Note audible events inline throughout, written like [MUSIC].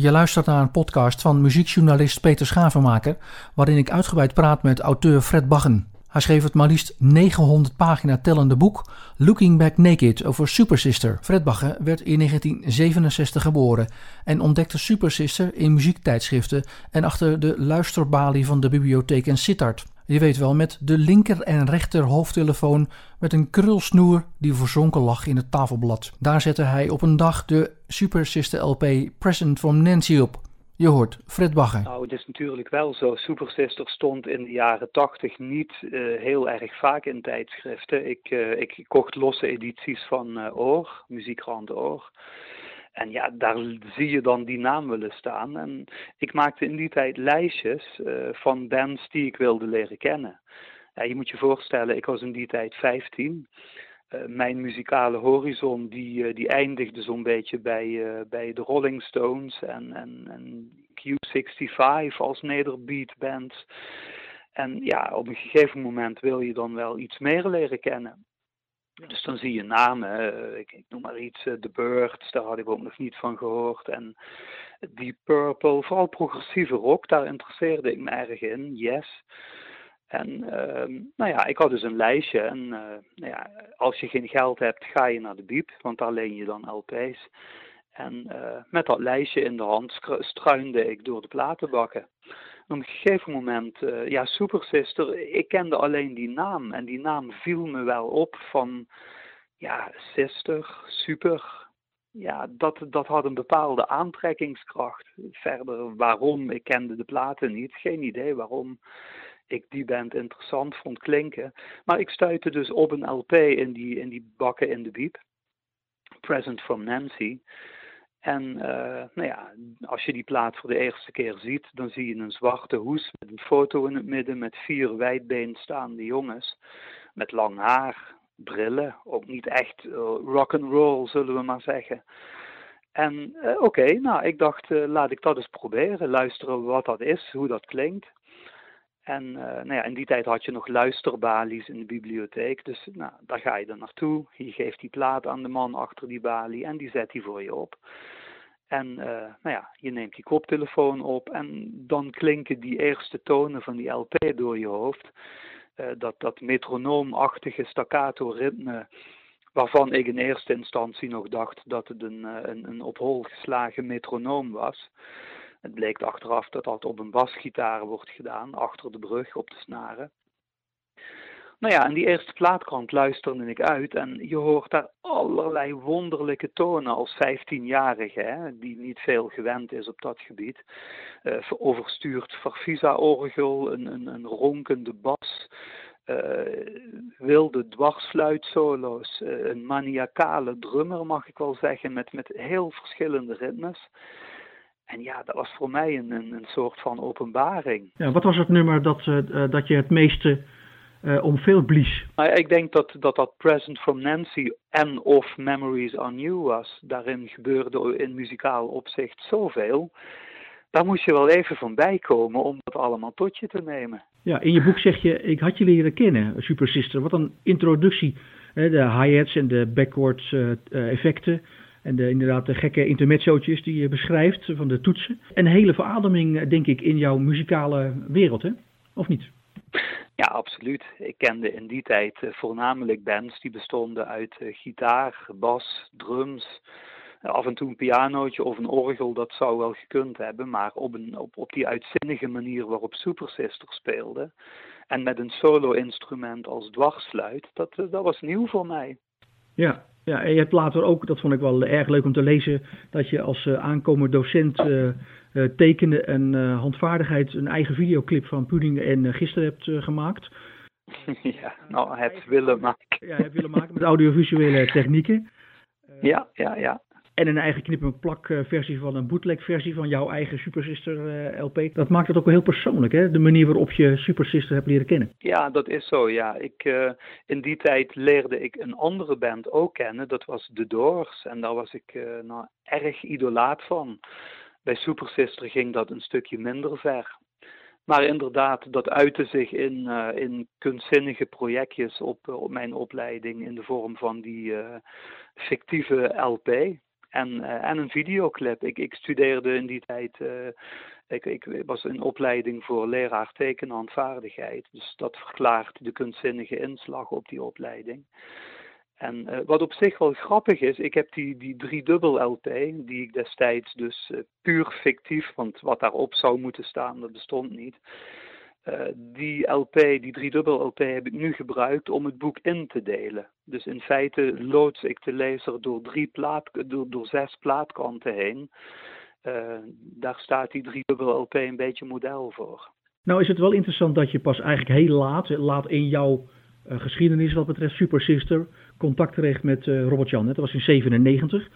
Je luistert naar een podcast van muziekjournalist Peter Schavenmaker, waarin ik uitgebreid praat met auteur Fred Baggen. Hij schreef het maar liefst 900 pagina tellende boek Looking Back Naked over Super Sister. Fred Bagge werd in 1967 geboren en ontdekte Super Sister in muziektijdschriften en achter de luisterbalie van de bibliotheek in Sittard. Je weet wel, met de linker en rechter hoofdtelefoon met een krulsnoer die verzonken lag in het tafelblad. Daar zette hij op een dag de Super Sister LP Present from Nancy op. Je hoort Fred Bagger. Nou, het is natuurlijk wel zo. Super Sister stond in de jaren tachtig niet uh, heel erg vaak in tijdschriften. Ik, uh, ik kocht losse edities van uh, Oor, Muziekkrant Oor. En ja, daar zie je dan die naam willen staan. En ik maakte in die tijd lijstjes uh, van bands die ik wilde leren kennen. Ja, je moet je voorstellen, ik was in die tijd 15. Uh, mijn muzikale horizon die, uh, die eindigde zo'n beetje bij, bij de Rolling Stones en, en, en Q65 als nederbeatband. En ja, op een gegeven moment wil je dan wel iets meer leren kennen. Dus dan zie je namen, uh, ik, ik, noem maar iets, The Birds, daar had ik ook nog niet van gehoord. En Deep Purple, vooral progressieve rock, daar interesseerde ik me erg in, Yes. En uh, nou ja, ik had dus een lijstje en nou ja, als je geen geld hebt, ga je naar de biep, want daar leen je dan LP's. En met dat lijstje in de hand struinde ik door de platenbakken op een gegeven moment, uh, ja, Super Sister, ik kende alleen die naam. En die naam viel me wel op van, ja, Sister, Super. Ja, dat, dat had een bepaalde aantrekkingskracht. Verder waarom, ik kende de platen niet, geen idee waarom ik die band interessant vond klinken. Maar ik stuitte dus op een LP in die, in die bakken in de biep. Present from Nancy. En uh, nou ja, als je die plaat voor de eerste keer ziet, dan zie je een zwarte hoes met een foto in het midden met vier wijdbeen staande jongens. Met lang haar, brillen, ook niet echt uh, rock and roll zullen we maar zeggen. En uh, oké, nou ik dacht laat ik dat eens proberen, luisteren wat dat is, hoe dat klinkt. En nou ja, in die tijd had je nog luisterbalies in de bibliotheek, dus nou, daar ga je dan naartoe. Je geeft die plaat aan de man achter die balie en die zet die voor je op. En uh, nou ja, je neemt die koptelefoon op en dan klinken die eerste tonen van die LP door je hoofd. Uh, dat, dat metronoomachtige staccato ritme, waarvan ik in eerste instantie nog dacht dat het een, een, een op hol geslagen metronoom was. Het bleek achteraf dat dat op een basgitaar wordt gedaan, achter de brug op de snaren. Nou ja, en die eerste plaatkant luisterde ik uit en je hoort daar allerlei wonderlijke tonen als 15-jarige, die niet veel gewend is op dat gebied. Uh, overstuurd Farfisa-orgel, een, een, een, ronkende bas, uh, wilde dwarsfluitsolo's, uh, een maniacale drummer mag ik wel zeggen, met, met heel verschillende ritmes. En ja, dat was voor mij een, een, een soort van openbaring. Ja, wat was het nummer dat, dat je het meeste uh, om veel blies. Nou, ik denk dat, dat dat Present from Nancy en of Memories on You was. Daarin gebeurde in muzikaal opzicht zoveel. Daar moest je wel even van bijkomen om dat allemaal tot je te nemen. Ja, in je boek zeg je, ik had je leren kennen, Super Sister. Wat een introductie. Hè, de hi-hats en de backwards uh, effecten. En de, inderdaad de gekke intermezzootjes die je beschrijft van de toetsen. Een hele verademing, denk ik, in jouw muzikale wereld, hè? Of niet? Ja, absoluut. Ik kende in die tijd uh, voornamelijk bands die bestonden uit uh, gitaar, bas, drums, af en toe een pianootje of een orgel, dat zou wel gekund hebben, maar op, een, op, op die uitzinnige manier waarop Super Sister speelde en met een solo-instrument als dwarsfluit, dat, dat was nieuw voor mij. Ja, ja, en je hebt later ook, dat vond ik wel erg leuk om te lezen, dat je als aankomend docent uh, tekenen en handvaardigheid een eigen videoclip van Pudding en gisteren hebt gemaakt. [LAUGHS] Ja, nou, het willen maken. Ja, het willen maken met audiovisuele technieken. ja, ja, ja. En een eigen knip- en plak versie van een bootleg versie van jouw eigen Super Sister LP. Dat maakt het ook wel heel persoonlijk, hè? De manier waarop je Super Sister hebt leren kennen. Ja, dat is zo, ja. Ik, in die tijd leerde ik een andere band ook kennen. Dat was The Doors. En daar was ik nou erg idolaat van. Bij Super Sister ging dat een stukje minder ver. Maar inderdaad, dat uitte zich in, in kunstzinnige projectjes op, op mijn opleiding in de vorm van die fictieve LP. En, en een videoclip. Ik, ik studeerde in die tijd ik, ik, was in opleiding voor leraar tekenhandvaardigheid. Dus dat verklaart de kunstzinnige inslag op die opleiding. En uh, wat op zich wel grappig is, ik heb die, die driedubbel LP, die ik destijds dus puur fictief, want wat daarop zou moeten staan, dat bestond niet. Uh, die LP, die driedubbel LP, heb ik nu gebruikt om het boek in te delen. Dus in feite loods ik de lezer door, drie door, door zes plaatkanten heen. daar staat die driedubbel LP een beetje model voor. Nou is het wel interessant dat je pas eigenlijk heel laat, laat in jouw geschiedenis wat betreft Super Sister, contact kreeg met Robert Jan. Dat was in 97.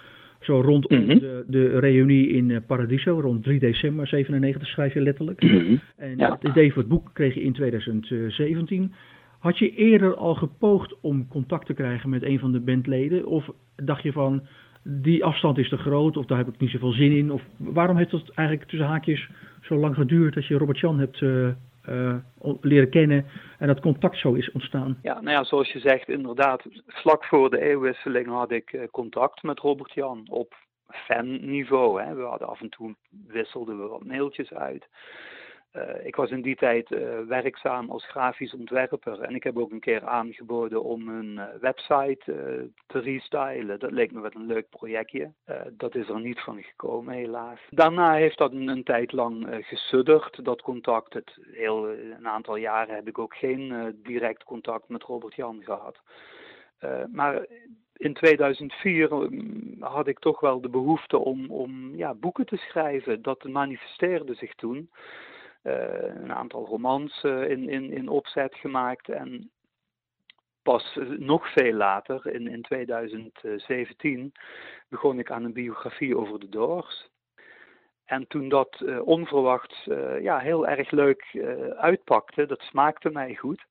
Zo rondom mm de, de reunie in uh, Paradiso, rond 3 december 97 schrijf je letterlijk. Mhm. En ja. het idee voor het boek kreeg je in 2017. Had je eerder al gepoogd om contact te krijgen met een van de bandleden? Of dacht je van, die afstand is te groot of daar heb ik niet zoveel zin in? Of waarom heeft het eigenlijk tussen haakjes zo lang geduurd dat je Robert Jan hebt uh, uh, leren kennen en dat contact zo is ontstaan. Ja, nou ja, zoals je zegt, inderdaad, vlak voor de eeuwwisseling had ik uh, contact met Robert Jan op fanniveau. Hè. We hadden af en toe wisselden we wat mailtjes uit. Uh, ik was in die tijd uh, werkzaam als grafisch ontwerper en ik heb ook een keer aangeboden om een uh, website te restylen. Dat leek me wel een leuk projectje. dat is er niet van gekomen, helaas. Daarna heeft dat een, een tijd lang gesudderd, dat contact. Het heel, een aantal jaren heb ik ook geen direct contact met Robert Jan gehad. maar in 2004 mm, had ik toch wel de behoefte om, om ja, boeken te schrijven. Dat manifesteerde zich toen. Eh, een aantal romans eh, in, in, in opzet gemaakt. En pas nog veel later, in, in 2017, begon ik aan een biografie over de Doors. En toen dat uh, onverwachts ja, heel erg leuk uitpakte, dat smaakte mij goed,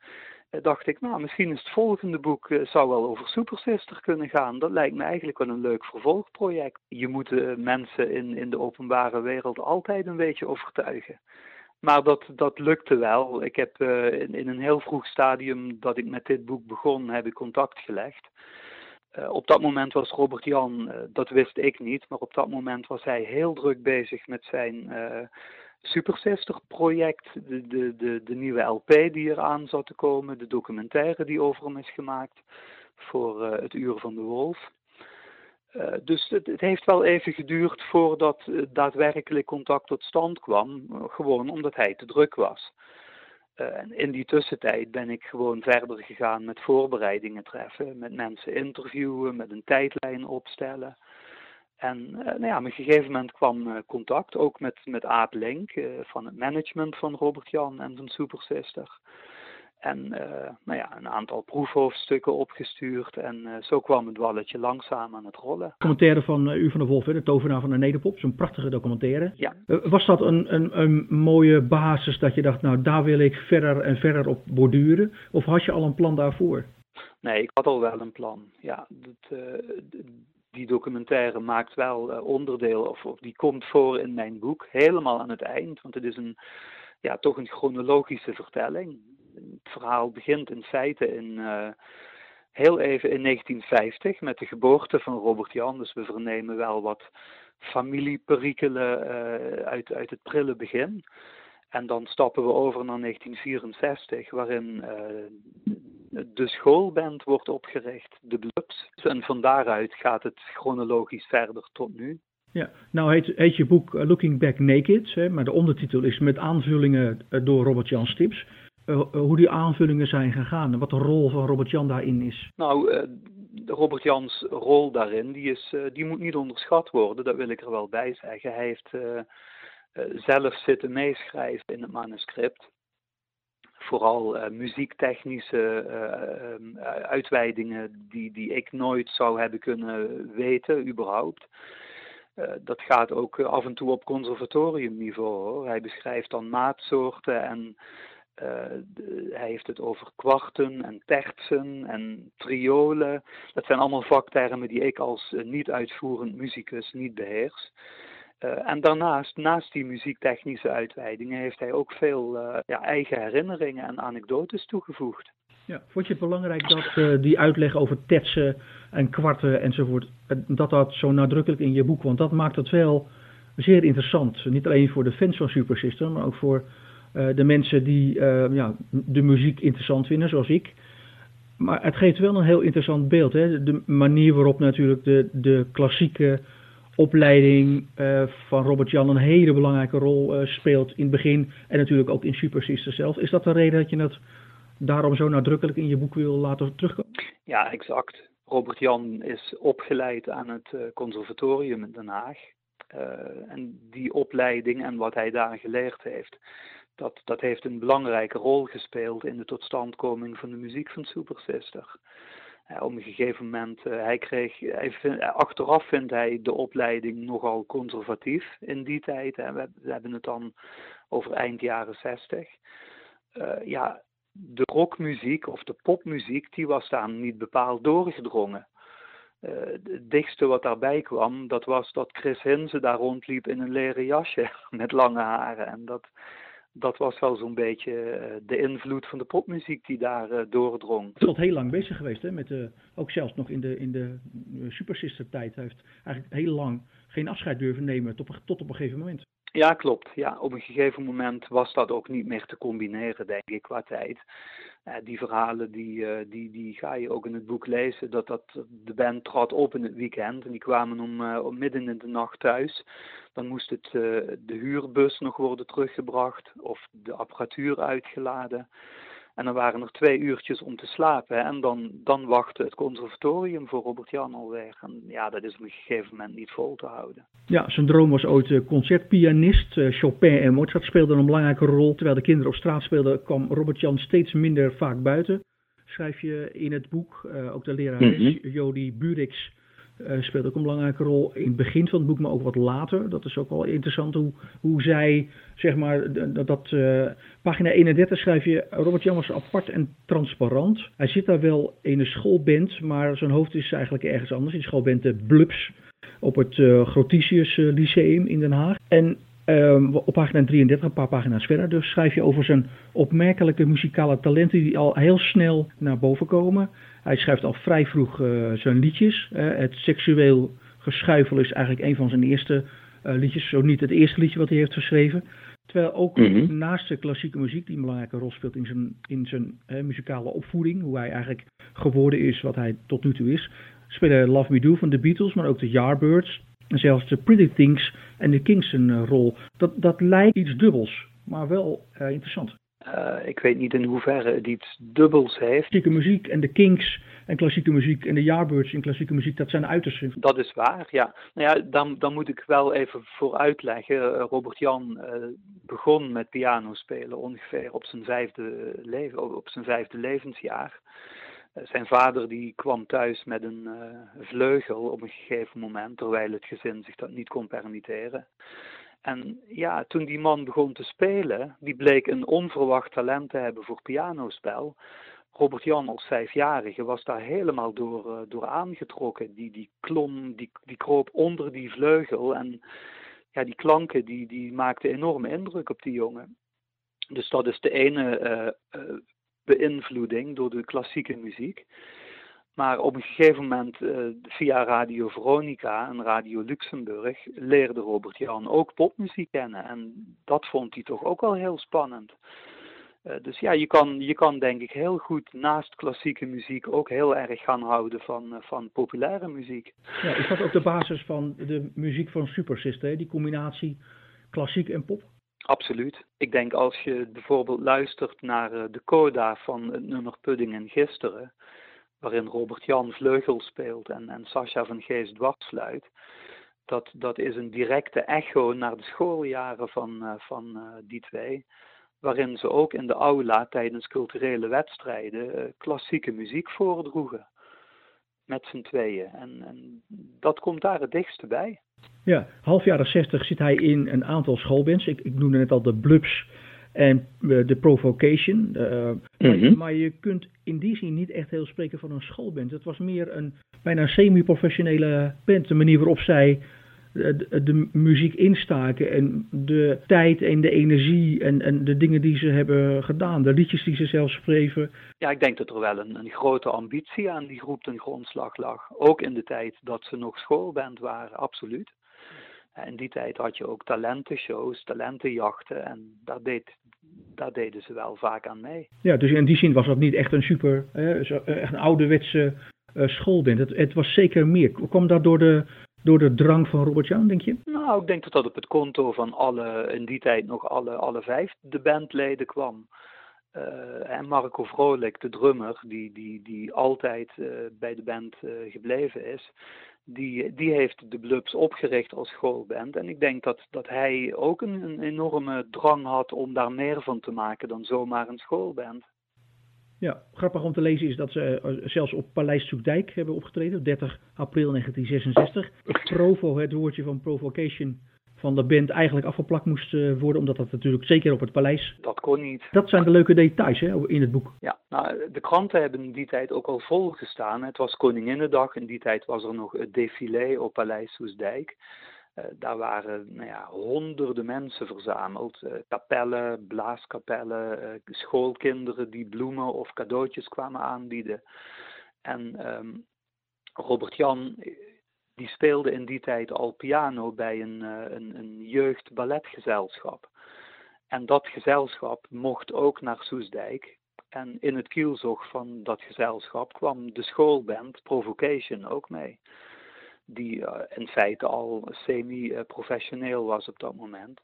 dacht ik, nou, misschien is het volgende boek zou wel over Super Sister kunnen gaan. Dat lijkt me eigenlijk wel een leuk vervolgproject. Je moet mensen in, in de openbare wereld altijd een beetje overtuigen. Maar dat, dat lukte wel. Ik heb uh, in, een heel vroeg stadium dat ik met dit boek begon, heb ik contact gelegd. Uh, op dat moment was Robert Jan, uh, dat wist ik niet, maar op dat moment was hij heel druk bezig met zijn Super Sister project, de, de, de, de nieuwe LP die eraan zat te komen, de documentaire die over hem is gemaakt voor het Uur van de Wolf. Uh, dus het, heeft wel even geduurd voordat uh, daadwerkelijk contact tot stand kwam, uh, gewoon omdat hij te druk was. en in die tussentijd ben ik gewoon verder gegaan met voorbereidingen treffen, met mensen interviewen, met een tijdlijn opstellen. En nou ja, op een gegeven moment kwam contact ook met, met Aad Link van het management van Robert Jan en van Super Sister. En uh, nou ja, een aantal proefhoofdstukken opgestuurd. En uh, zo kwam het walletje langzaam aan het rollen. Commentaire van uh, U van der Wolf, de tovenaar van de Nederpop. Zo'n prachtige documentaire. Ja. was dat een, een, een, mooie basis dat je dacht, nou daar wil ik verder en verder op borduren? Of had je al een plan daarvoor? Nee, ik had al wel een plan. Ja, dat, die documentaire maakt wel onderdeel, of, of die komt voor in mijn boek. Helemaal aan het eind, want het is een ja, toch een chronologische vertelling het verhaal begint in feite in, uh, heel even in 1950 met de geboorte van Robert Jan. Dus we vernemen wel wat familieperikelen uh, uit, uit het prille begin. En dan stappen we over naar 1964, waarin uh, de schoolband wordt opgericht, de Blubs. En van daaruit gaat het chronologisch verder tot nu. Ja, nou heet, heet je boek Looking Back Naked, hè, maar de ondertitel is met aanvullingen door Robert Jan Stips. Eh, eh, hoe die aanvullingen zijn gegaan en wat de rol van Robert Jan daarin is. Nou, uh, Robert Jans rol daarin, die, is, die moet niet onderschat worden, dat wil ik er wel bij zeggen. Hij heeft zelf zitten meeschrijven in het manuscript. Vooral muziektechnische ehm, uitweidingen die, die ik nooit zou hebben kunnen weten, überhaupt. dat gaat ook af en toe op conservatoriumniveau hoor. Hij beschrijft dan maatsoorten en uh, hij heeft het over kwarten en tertsen en triolen. Dat zijn allemaal vaktermen die ik als uh, niet-uitvoerend muzikus niet beheers. Uh, en daarnaast, naast die muziektechnische uitweidingen, heeft hij ook veel ja, eigen herinneringen en anekdotes toegevoegd. Ja, vond je het belangrijk dat die uitleg over tetsen en kwarten enzovoort, dat dat zo nadrukkelijk in je boek, want dat maakt het wel zeer interessant. Niet alleen voor de fans van Super System, maar ook voor de mensen die ja, de muziek interessant vinden, zoals ik. Maar het geeft wel een heel interessant beeld. Hè? De manier waarop natuurlijk de, de klassieke opleiding uh, van Robert Jan een hele belangrijke rol speelt in het begin. En natuurlijk ook in Super Sister zelf. Is dat de reden dat je het daarom zo nadrukkelijk in je boek wil laten terugkomen? Ja, exact. Robert Jan is opgeleid aan het conservatorium in Den Haag. en die opleiding en wat hij daar geleerd heeft, dat, dat heeft een belangrijke rol gespeeld in de totstandkoming van de muziek van Super Sister. Uh, op een gegeven moment, uh, hij kreeg, hij achteraf vindt hij de opleiding nogal conservatief in die tijd. Hè. We, hebben het dan over eind jaren zestig. Uh, ja, de rockmuziek of de popmuziek, die was daar niet bepaald doorgedrongen. het dichtste wat daarbij kwam, dat was dat Chris Hinze daar rondliep in een leren jasje [LAUGHS] met lange haren. En dat, dat was wel zo'n beetje eh, de invloed van de popmuziek die daar uh, doordrong. Hij is heel lang bezig geweest, hè, met de, ook zelfs nog in de, in de Super Sister tijd. Hij heeft eigenlijk heel lang geen afscheid durven nemen tot, tot op een gegeven moment. Ja, klopt. Ja, op een gegeven moment was dat ook niet meer te combineren, denk ik, qua tijd. Uh, die verhalen die, uh, die, die ga je ook in het boek lezen. Dat, dat de band trad op in het weekend en die kwamen om, uh, om midden in de nacht thuis. Dan moest het, de huurbus nog worden teruggebracht of de apparatuur uitgeladen. En dan waren er twee uurtjes om te slapen. En dan, dan wachtte het conservatorium voor Robert Jan alweer. En ja, dat is op een gegeven moment niet vol te houden. Ja, zijn droom was ooit eh, concertpianist. Eh, Chopin en Mozart speelden een belangrijke rol. Terwijl de kinderen op straat speelden, kwam Robert Jan steeds minder vaak buiten. Schrijf je in het boek. Uh, ook de lerares mm -hmm. Jody Burix uh, speelt ook een belangrijke rol in het begin van het boek, maar ook wat later. Dat is ook wel interessant hoe, hoe zij, zeg maar, dat, uh, pagina 31 schrijf je, Robert was apart en transparant. Hij zit daar wel in een schoolband, maar zijn hoofd is eigenlijk ergens anders. In de schoolband de Blubs op het uh, Lyceum in Den Haag. En Um, op pagina 33, een paar pagina's verder, dus schrijf je over zijn opmerkelijke muzikale talenten die al heel snel naar boven komen. Hij schrijft al vrij vroeg uh, zijn liedjes. Uh, het seksueel geschuifel is eigenlijk een van zijn eerste uh, liedjes, zo niet het eerste liedje wat hij heeft geschreven. Terwijl ook mm -hmm. naast de klassieke muziek, die een belangrijke rol speelt in zijn, in zijn muzikale opvoeding, hoe hij eigenlijk geworden is wat hij tot nu toe is, spelen Love Me Do van de Beatles, maar ook de Yardbirds, zelfs de Pretty Things en de Kings een rol. Dat, dat lijkt iets dubbels, maar wel interessant. Uh, ik weet niet in hoeverre het iets dubbels heeft. Klassieke muziek en de Kings en klassieke muziek en de Yardbirds in klassieke muziek, dat zijn uitersten. Dat is waar, ja. Nou ja, dan, dan moet ik wel even voor uitleggen. Robert Jan uh, begon met piano spelen ongeveer op zijn vijfde, leven, op zijn vijfde levensjaar. Zijn vader die kwam thuis met een vleugel op een gegeven moment, terwijl het gezin zich dat niet kon permitteren. En ja, toen die man begon te spelen, die bleek een onverwacht talent te hebben voor pianospel. Robert Jan als vijfjarige was daar helemaal door, uh, door aangetrokken. Die, die klom, die, die kroop onder die vleugel en ja, die klanken die, die maakten enorme indruk op die jongen. Dus dat is de ene uh, beïnvloeding door de klassieke muziek. Maar op een gegeven moment, uh, via Radio Veronica en Radio Luxemburg, leerde Robert Jan ook popmuziek kennen. En dat vond hij toch ook wel heel spannend. Uh, dus ja, je kan, je kan denk ik heel goed naast klassieke muziek ook heel erg gaan houden van, uh, van populaire muziek. Ja, is dat ook de basis van de muziek van Super Sister, die combinatie klassiek en pop? Absoluut. Ik denk als je bijvoorbeeld luistert naar de coda van het nummer Pudding en Gisteren, waarin Robert Jan vleugel speelt en, en Sascha van Geest dwarsfluit. Dat, dat is een directe echo naar de schooljaren van, uh, van uh, die twee. Waarin ze ook in de aula tijdens culturele wedstrijden klassieke muziek voordroegen. Met z'n tweeën. En, en, dat komt daar het dichtste bij. Ja, half jaren 60 zit hij in een aantal schoolbands. Ik, ik noemde net al de Blubs en de Provocation. Uh, mm-hmm. Maar je kunt in die zin niet echt heel spreken van een schoolband. Het was meer een bijna semi-professionele band. De manier waarop zij de, de, muziek instaken en de tijd en de energie en, en de dingen die ze hebben gedaan, de liedjes die ze zelf schreven. Ja, ik denk dat er wel een, een grote ambitie aan die groep ten grondslag lag. Ook in de tijd dat ze nog schoolband waren, absoluut. In die tijd had je ook talentenshows, talentenjachten en daar, deed, daar deden ze wel vaak aan mee. Ja, dus in die zin was dat niet echt een super, echt een ouderwetse uh, schoolband. Het, het was zeker meer. Kwam dat door de, door de drang van Robert Jan, denk je? Nou, ik denk dat dat op het konto van alle, in die tijd nog alle, alle vijf de bandleden kwam. Uh, en Marco Vrolijk, de drummer, die, die, die altijd uh, bij de band uh, gebleven is, die, die heeft de Blubs opgericht als schoolband. En ik denk dat, dat hij ook een, een enorme drang had om daar meer van te maken dan zomaar een schoolband. Ja, grappig om te lezen is dat ze eh, zelfs op Paleis Zoekdijk hebben opgetreden, 30 april 1966. Provo, het woordje van provocation van de band eigenlijk afgeplakt moest eh, worden, omdat dat natuurlijk zeker op het paleis... Dat kon niet. Dat zijn de leuke details hè, in het boek. Ja, nou, de kranten hebben in die tijd ook al volgestaan. Het was Koninginnedag, in die tijd was er nog het défilé op Paleis Soesdijk. Uh, daar waren nou ja, honderden mensen verzameld. Uh, kapellen, blaaskapellen, uh, schoolkinderen die bloemen of cadeautjes kwamen aanbieden. En um, Robert Jan, die speelde in die tijd al piano bij een, een, een jeugdballetgezelschap. En dat gezelschap mocht ook naar Soesdijk. En in het kielzog van dat gezelschap kwam de schoolband Provocation ook mee die uh, in feite al semi-professioneel was op dat moment.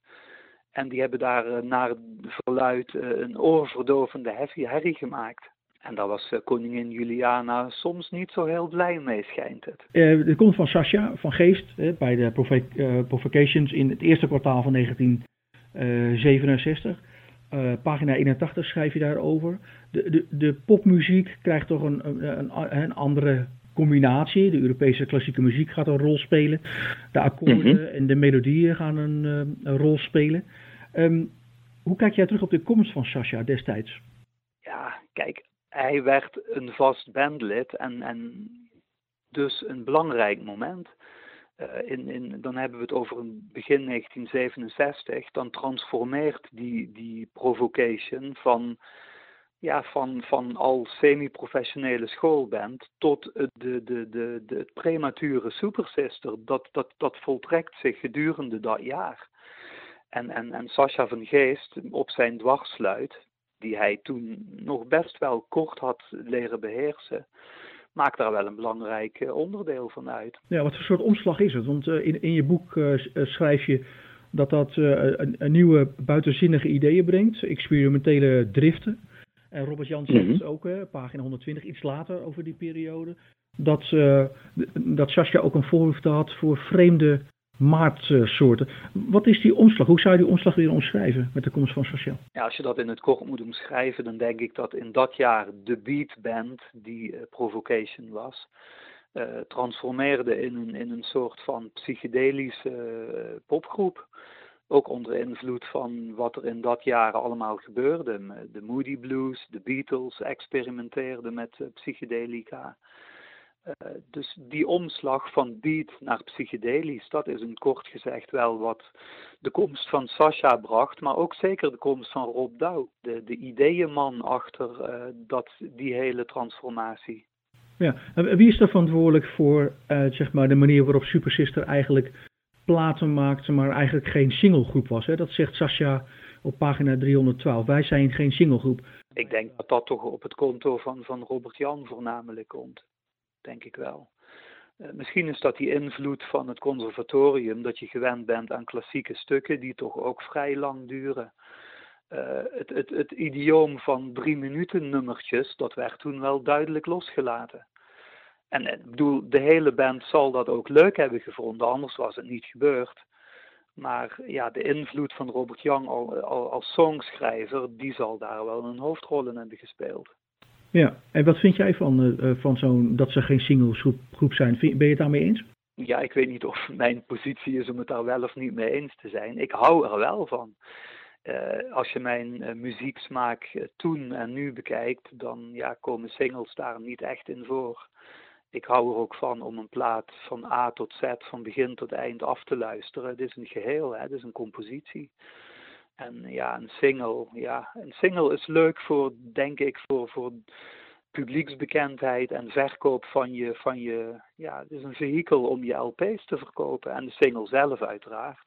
En die hebben daar uh, naar verluid uh, een oorverdovende heavy herrie gemaakt. En daar was koningin Juliana soms niet zo heel blij mee, schijnt het. er komt van Sascha van Geest bij de Provocations in het eerste kwartaal van 1967. pagina 81 schrijf je daarover. De, de, de popmuziek krijgt toch een, een, een andere combinatie. De Europese klassieke muziek gaat een rol spelen. De akkoorden mhm. en de melodieën gaan een, eh, een rol spelen. Ehm, hoe kijk jij terug op de komst van Sasha destijds? Ja, kijk, hij werd een vast bandlid en, en dus een belangrijk moment. Uh, in, in, dan hebben we het over een begin 1967. Dan transformeert die, die provocation van ja, van, van al semi-professionele schoolband tot de, de, de, de, premature supersister. Dat, dat, dat voltrekt zich gedurende dat jaar. En, en, en Sascha van Geest op zijn dwarsluit, die hij toen nog best wel kort had leren beheersen, maakt daar wel een belangrijk eh, onderdeel van uit. Ja, wat voor soort omslag is het? Want uh, in, in je boek uh, schrijf je dat dat een, een, nieuwe buitenzinnige ideeën brengt, experimentele driften. En Robert Jan zegt mm ook, pagina 120, iets later over die periode, dat, uh, dat Sascha ook een voorliefde had voor vreemde maatsoorten. Wat is die omslag? Hoe zou je die omslag weer omschrijven met de komst van Sascha? Ja, als je dat in het kort moet omschrijven, dan denk ik dat in dat jaar de Beat Band, die uh, Provocation was, uh, transformeerde in een, in een soort van psychedelische uh, popgroep. Ook onder invloed van wat er in dat jaar allemaal gebeurde. De Moody Blues, de Beatles experimenteerden met uh, psychedelica. Uh, dus die omslag van beat naar psychedelisch, dat is in kort gezegd wel wat de komst van Sasha bracht, maar ook zeker de komst van Rob Douw, de, de ideeënman achter uh, dat, die hele transformatie. Ja, en wie is er verantwoordelijk voor zeg maar de manier waarop Super Sister eigenlijk platen maakte, maar eigenlijk geen singlegroep was. Hè? Dat zegt Sascha op pagina 312. Wij zijn geen singlegroep. Ik denk dat dat toch op het konto van, van Robert Jan voornamelijk komt. Denk ik wel. Uh, misschien is dat die invloed van het conservatorium, dat je gewend bent aan klassieke stukken die toch ook vrij lang duren. Uh, het, het, het idioom van drie minuten nummertjes, dat werd toen wel duidelijk losgelaten. En ik bedoel, de hele band zal dat ook leuk hebben gevonden, anders was het niet gebeurd. Maar ja, de invloed van Robert Young al, al, als songschrijver, die zal daar wel een hoofdrol in hebben gespeeld. Ja, en wat vind jij van, uh, van zo'n dat ze geen singlesgroep zijn? Ben je het daarmee eens? Ja, ik weet niet of mijn positie is om het daar wel of niet mee eens te zijn. Ik hou er wel van. Uh, als je mijn uh, muzieksmaak toen en nu bekijkt, dan ja, komen singles daar niet echt in voor ik hou er ook van om een plaat van A tot Z, van begin tot eind af te luisteren. Het is een geheel, hè? het is een compositie. En ja, een single, ja, een single is leuk voor, denk ik, voor, voor publieksbekendheid en verkoop van je, van je, ja, het is een vehikel om je LP's te verkopen en de single zelf uiteraard.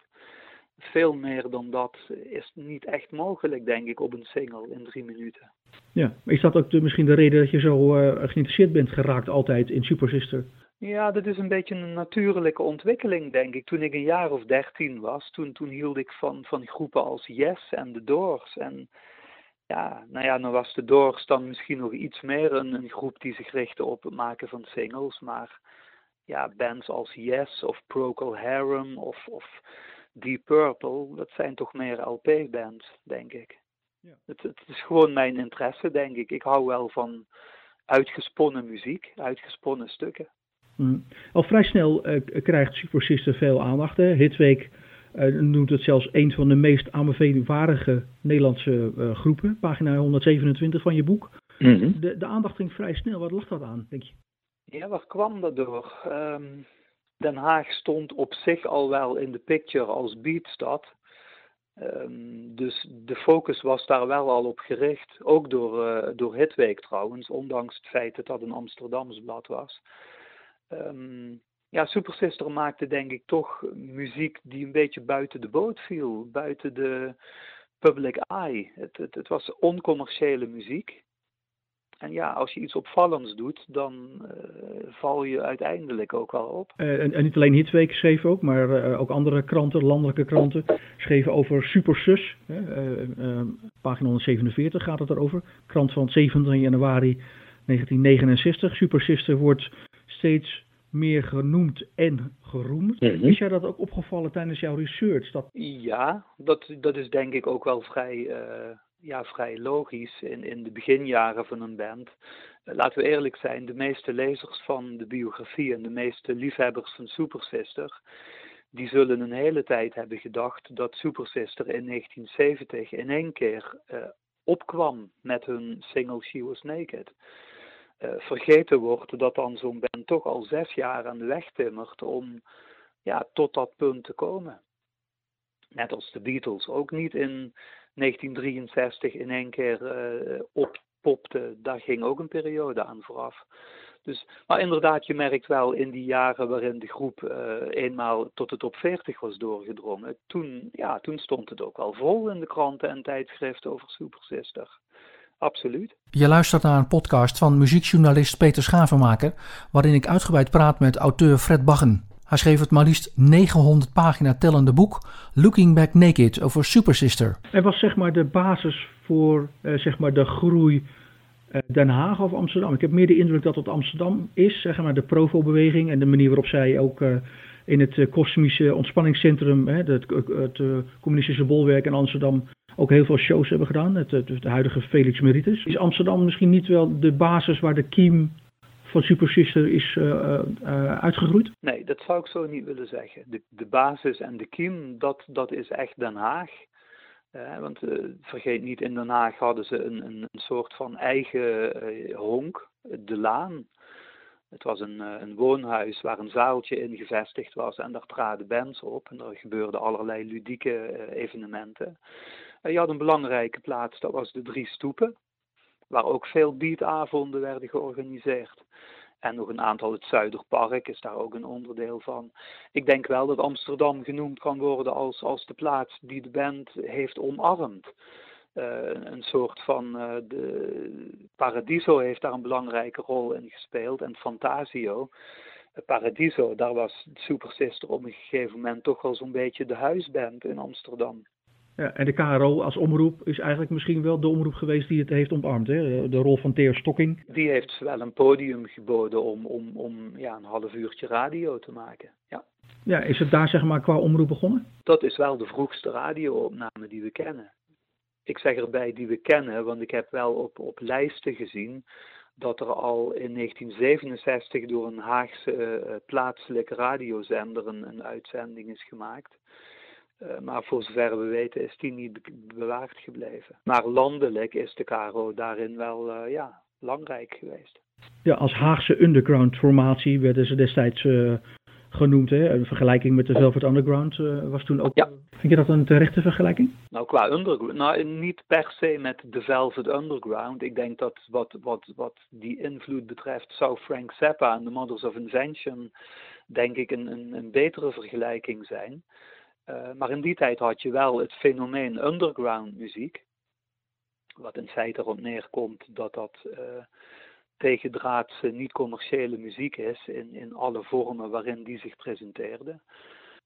Veel meer dan dat is niet echt mogelijk, denk ik, op een single in drie minuten. Ja, is dat ook de, misschien de reden dat je zo uh, geïnteresseerd bent geraakt altijd in Super Sister? Ja, dat is een beetje een natuurlijke ontwikkeling, denk ik. Toen ik een jaar of dertien was, toen, toen hield ik van, van groepen als Yes en The Doors. En ja, nou ja, dan was The Doors dan misschien nog iets meer een, een groep die zich richtte op het maken van singles. Maar ja, bands als Yes of Procol Harum of, of Deep Purple, dat zijn toch meer LP-bands, denk ik. Ja. Het, het is gewoon mijn interesse, denk ik. Ik hou wel van uitgesponnen muziek, uitgesponnen stukken. Mm. Al vrij snel uh, krijgt Super Sister veel aandacht. Hè? Hitweek uh, noemt het zelfs een van de meest aanbevelingwaardige Nederlandse uh, groepen. Pagina 127 van je boek. Mm de, de aandacht ging vrij snel. Wat lag dat aan, denk je? Ja, waar kwam dat door? Um, Den Haag stond op zich al wel in de picture als beatstad. Um, dus de focus was daar wel al op gericht. Ook door, uh, door Hitweek trouwens, ondanks het feit dat dat een Amsterdams blad was. Um, ja, Super Sister maakte denk ik toch muziek die een beetje buiten de boot viel, buiten de public eye. Het, het, het was oncommerciële muziek. En ja, als je iets opvallends doet, dan uh, val je uiteindelijk ook wel op. Uh, en, en, niet alleen Hitweek schreef ook, maar uh, ook andere kranten, landelijke kranten, schreven over Super Sus. pagina 147 gaat het erover. Krant van 27 januari 1969. Super Sister wordt steeds meer genoemd en geroemd. Mm Is jij dat ook opgevallen tijdens jouw research? Dat... Ja, dat, dat is denk ik ook wel vrij, uh, ja, vrij logisch in, in de beginjaren van een band. Uh, laten we eerlijk zijn, de meeste lezers van de biografie en de meeste liefhebbers van Super Sister, die zullen een hele tijd hebben gedacht dat Super Sister in 1970 in één keer uh, opkwam met hun single She Was Naked. Uh, vergeten wordt dat dan zo'n band toch al zes jaar aan de weg timmert om ja, tot dat punt te komen. Net als de Beatles ook niet in 1963 in één keer uh, oppopte. Daar ging ook een periode aan vooraf. Dus, maar inderdaad, je merkt wel in die jaren waarin de groep uh, eenmaal tot de top 40 was doorgedrongen. Toen, ja, toen stond het ook al vol in de kranten en tijdschriften over Super Sister. Absoluut. Je luistert naar een podcast van muziekjournalist Peter Schavenmaker, waarin ik uitgebreid praat met auteur Fred Baggen. Hij schreef het maar liefst 900 pagina tellende boek Looking Back Naked over Super Sister. En was zeg maar de basis voor uh, zeg maar de groei uh, Den Haag of Amsterdam? Ik heb meer de indruk dat het Amsterdam is, zeg maar de Provo-beweging en de manier waarop zij ook uh, in het kosmische ontspanningscentrum, het, het communistische bolwerk in Amsterdam, ook heel veel shows hebben gedaan. Het, de huidige Felix Meritus. Is Amsterdam misschien niet wel de basis waar de kiem van Super Sister is uh, uh, uitgegroeid? Nee, dat zou ik zo niet willen zeggen. De, de basis en de kiem, dat, dat is echt Den Haag. Want vergeet niet, in Den Haag hadden ze een, een, een soort van eigen honk, de Laan. Het was een, een woonhuis waar een zaaltje in gevestigd was en daar traden bands op. En er gebeurden allerlei ludieke evenementen. Je had een belangrijke plaats, dat was de Drie Stoepen, waar ook veel beatavonden werden georganiseerd. En nog een aantal, het Zuiderpark is daar ook een onderdeel van. Ik denk wel dat Amsterdam genoemd kan worden als, als de plaats die de band heeft omarmd. Uh, een soort van, uh, de Paradiso heeft daar een belangrijke rol in gespeeld en Fantasio. Uh, Paradiso, daar was Super Sister op een gegeven moment toch wel zo'n beetje de huisband in Amsterdam. Ja, en de KRO als omroep is eigenlijk misschien wel de omroep geweest die het heeft omarmd. Hè? De rol van Theo Stokking. Die heeft wel een podium geboden om, om, om ja, een half uurtje radio te maken. Ja. ja, is het daar zeg maar qua omroep begonnen? Dat is wel de vroegste radioopname die we kennen. Ik zeg erbij die we kennen, want ik heb wel op, op lijsten gezien dat er al in 1967 door een Haagse uh, plaatselijke radiozender een, een uitzending is gemaakt. Uh, maar voor zover we weten is die niet bewaard gebleven. Maar landelijk is de KRO daarin wel uh, ja, belangrijk geweest. Ja, als Haagse underground formatie werden ze destijds genoemd. Hè? Een vergelijking met de Velvet Underground was toen ook. Ja. Vind je dat een terechte vergelijking? Nou, qua underground, nou, niet per se met de Velvet Underground. Ik denk dat wat, wat, wat die invloed betreft, zou Frank Zappa en The Mothers of Invention, denk ik, een, een, een betere vergelijking zijn. Uh, maar in die tijd had je wel het fenomeen underground muziek. Wat in feite erop neerkomt dat dat uh, tegendraadse, niet-commerciële muziek is in, in alle vormen waarin die zich presenteerde.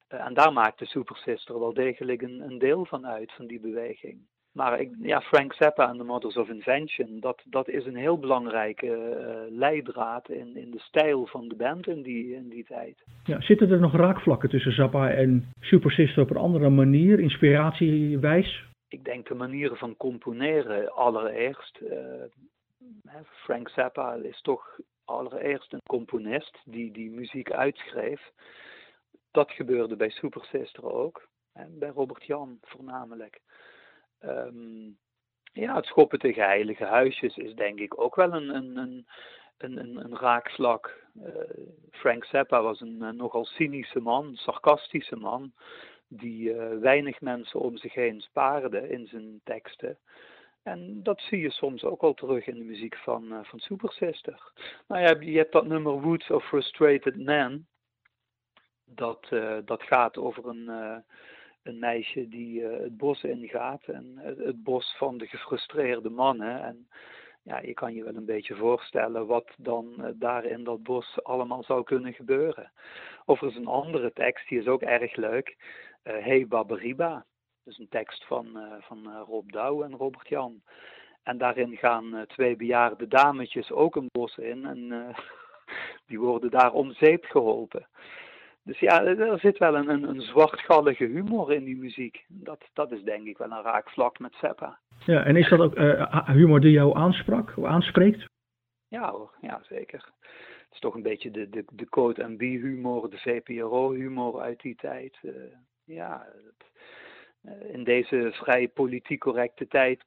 Uh, en daar maakte Super Sister wel degelijk een, een deel van uit, van die beweging. Maar ik, ja, Frank Zappa en The Models of Invention, dat, dat is een heel belangrijke uh, leidraad in, in de stijl van de band in die, in die tijd. Ja, zitten er nog raakvlakken tussen Zappa en Super Sister op een andere manier, inspiratiewijs? Ik denk de manieren van componeren allereerst. Uh, Frank Zappa is toch allereerst een componist die, die muziek uitschreef. Dat gebeurde bij Super Sister ook. En bij Robert Jan voornamelijk. Um, ja, het schoppen tegen heilige huisjes is denk ik ook wel een, een, een, een, een raakvlak. Uh, Frank Zappa was een, een, nogal cynische man, sarcastische man, die uh, weinig mensen om zich heen spaarde in zijn teksten. En dat zie je soms ook al terug in de muziek van, uh, van Super Sister. Nou ja, je hebt dat nummer Woods of Frustrated Man. Dat, dat gaat over een een meisje die uh, het bos ingaat en het, bos van de gefrustreerde mannen. En ja, je kan je wel een beetje voorstellen wat dan uh, daar in dat bos allemaal zou kunnen gebeuren. Overigens een andere tekst, die is ook erg leuk. Uh, hey Baberiba. Dat is een tekst van, van Rob Douw en Robert Jan. En daarin gaan twee bejaarde dametjes ook een bos in en [LAUGHS] die worden daar om zeep geholpen. Dus ja, er zit wel een, een, een zwartgallige humor in die muziek. Dat, dat is denk ik wel een raak vlak met Seppa. Ja, en is dat ook uh, humor die jou aansprak, of aanspreekt? Ja hoor, ja zeker. Het is toch een beetje de, de, de Code B humor, de VPRO humor uit die tijd. Uh, ja, het, uh, in deze vrij politiek correcte tijd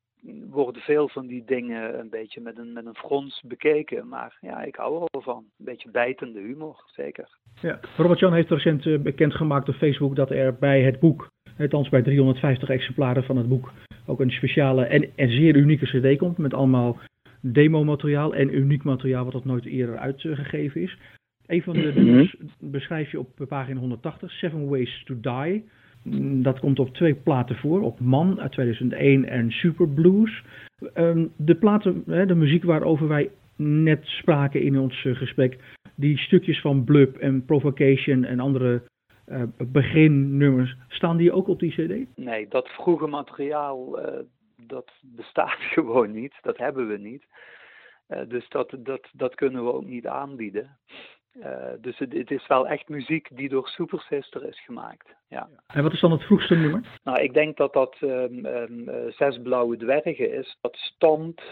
worden veel van die dingen een beetje met een, met een frons bekeken. Maar ja, ik hou er wel van. Een beetje bijtende humor, zeker. Ja, Robert-Jan heeft recent uh, bekendgemaakt op Facebook dat er bij het boek, althans bij 350 exemplaren van het boek, ook een speciale en, en zeer unieke cd komt. Met allemaal demo-materiaal en uniek materiaal wat nog nooit eerder uitgegeven is. Een van de nummers beschrijf je op pagina 180, Seven Ways to Die. Mm, dat komt op twee platen voor, op Man uit 2001 en Super Blues. Ehm, de platen, de muziek waarover wij net spraken in ons eh, gesprek, die stukjes van Blub en Provocation en andere uh, beginnummers, staan die ook op die cd? Nee, dat vroege materiaal, uh, dat bestaat [LAUGHS] gewoon niet. Dat hebben we niet. Dus dat, dat, dat kunnen we ook niet aanbieden. Uh, dus het, het, is wel echt muziek die door Super Sister is gemaakt. Ja. En wat is dan het vroegste nummer? Nou, ik denk dat dat um, um, Zes Blauwe Dwergen is. Dat stamt.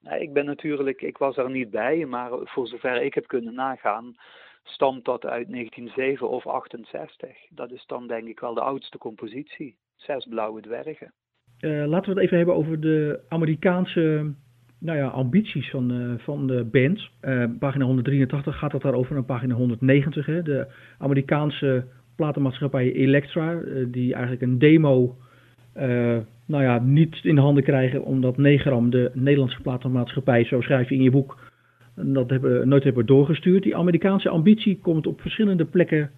Nou, ik ben natuurlijk, ik was er niet bij, maar voor zover ik heb kunnen nagaan, stamt dat uit 1907 of 68. Dat is dan denk ik wel de oudste compositie. Zes Blauwe Dwergen. Uh, laten we het even hebben over de Amerikaanse nou ja, ambities van, uh, van de band. Uh, pagina 183 gaat het daarover naar pagina 190. Hè. De Amerikaanse platenmaatschappij Elektra, uh, die eigenlijk een demo nou ja, niet in de handen krijgen, omdat Negram, de Nederlandse platenmaatschappij, zo schrijf je in je boek, dat hebben, nooit hebben doorgestuurd. Die Amerikaanse ambitie komt op verschillende plekken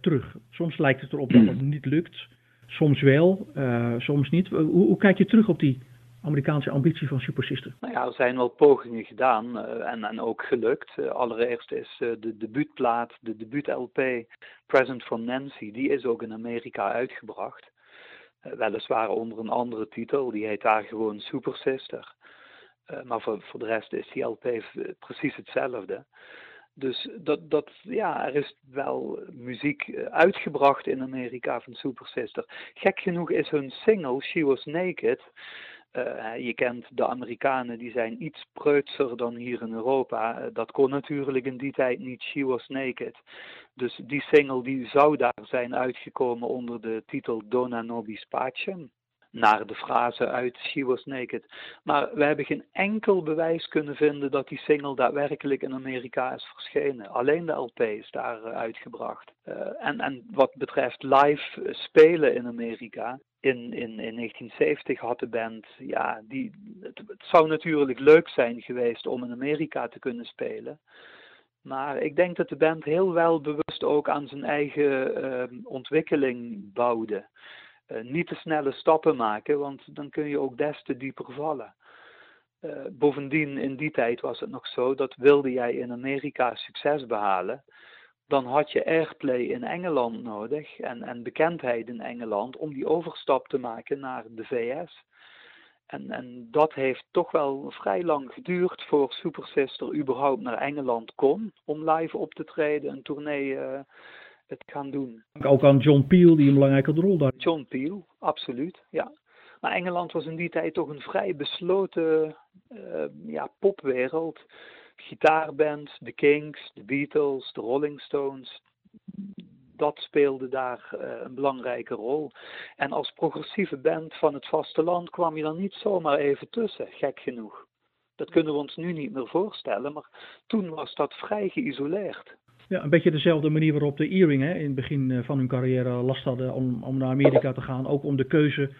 terug. Soms lijkt het erop dat het niet lukt, soms wel, soms niet. Hoe, hoe kijk je terug op die Amerikaanse ambitie van Super Sister? Nou ja, er zijn wel pogingen gedaan uh, en, en ook gelukt. Uh, allereerst is uh, de debuutplaat, de debuut-LP Present from Nancy, die is ook in Amerika uitgebracht. weliswaar onder een andere titel, die heet daar gewoon Super Sister. maar voor, voor de rest is die LP precies hetzelfde. Dus dat, dat, ja, er is wel muziek uitgebracht in Amerika van Super Sister. Gek genoeg is hun single She Was Naked uh, je kent de Amerikanen, die zijn iets preutser dan hier in Europa. Uh, dat kon natuurlijk in die tijd niet, She Was Naked. Dus die single die zou daar zijn uitgekomen onder de titel Dona Nobis Pacem. Naar de frase uit She Was Naked. Maar we hebben geen enkel bewijs kunnen vinden dat die single daadwerkelijk in Amerika is verschenen. Alleen de LP is daar uh, uitgebracht. Uh, en, en wat betreft live spelen in Amerika, in, in, in 1970 had de band, ja, die, het, zou natuurlijk leuk zijn geweest om in Amerika te kunnen spelen. Maar ik denk dat de band heel wel bewust ook aan zijn eigen uh, ontwikkeling bouwde. Uh, niet te snelle stappen maken, want dan kun je ook des te dieper vallen. Uh, bovendien, in die tijd was het nog zo dat wilde jij in Amerika succes behalen, dan had je airplay in Engeland nodig en, en bekendheid in Engeland om die overstap te maken naar de VS. En, en dat heeft toch wel vrij lang geduurd voor Super Sister überhaupt naar Engeland kon om live op te treden, een tournee uh, het gaan doen. Ook aan John Peel die een belangrijke rol daar. John Peel, absoluut, ja. Maar Engeland was in die tijd toch een vrij besloten uh, ja, popwereld gitaarbands, de Kings, de Beatles, de Rolling Stones. Dat speelde daar uh, een belangrijke rol. En als progressieve band van het vasteland kwam je dan niet zomaar even tussen, gek genoeg. Dat kunnen we ons nu niet meer voorstellen, maar toen was dat vrij geïsoleerd. Ja, een beetje dezelfde manier waarop de Earring hè, in het begin eh, van hun carrière last hadden om, om naar Amerika te gaan. Ook om de keuze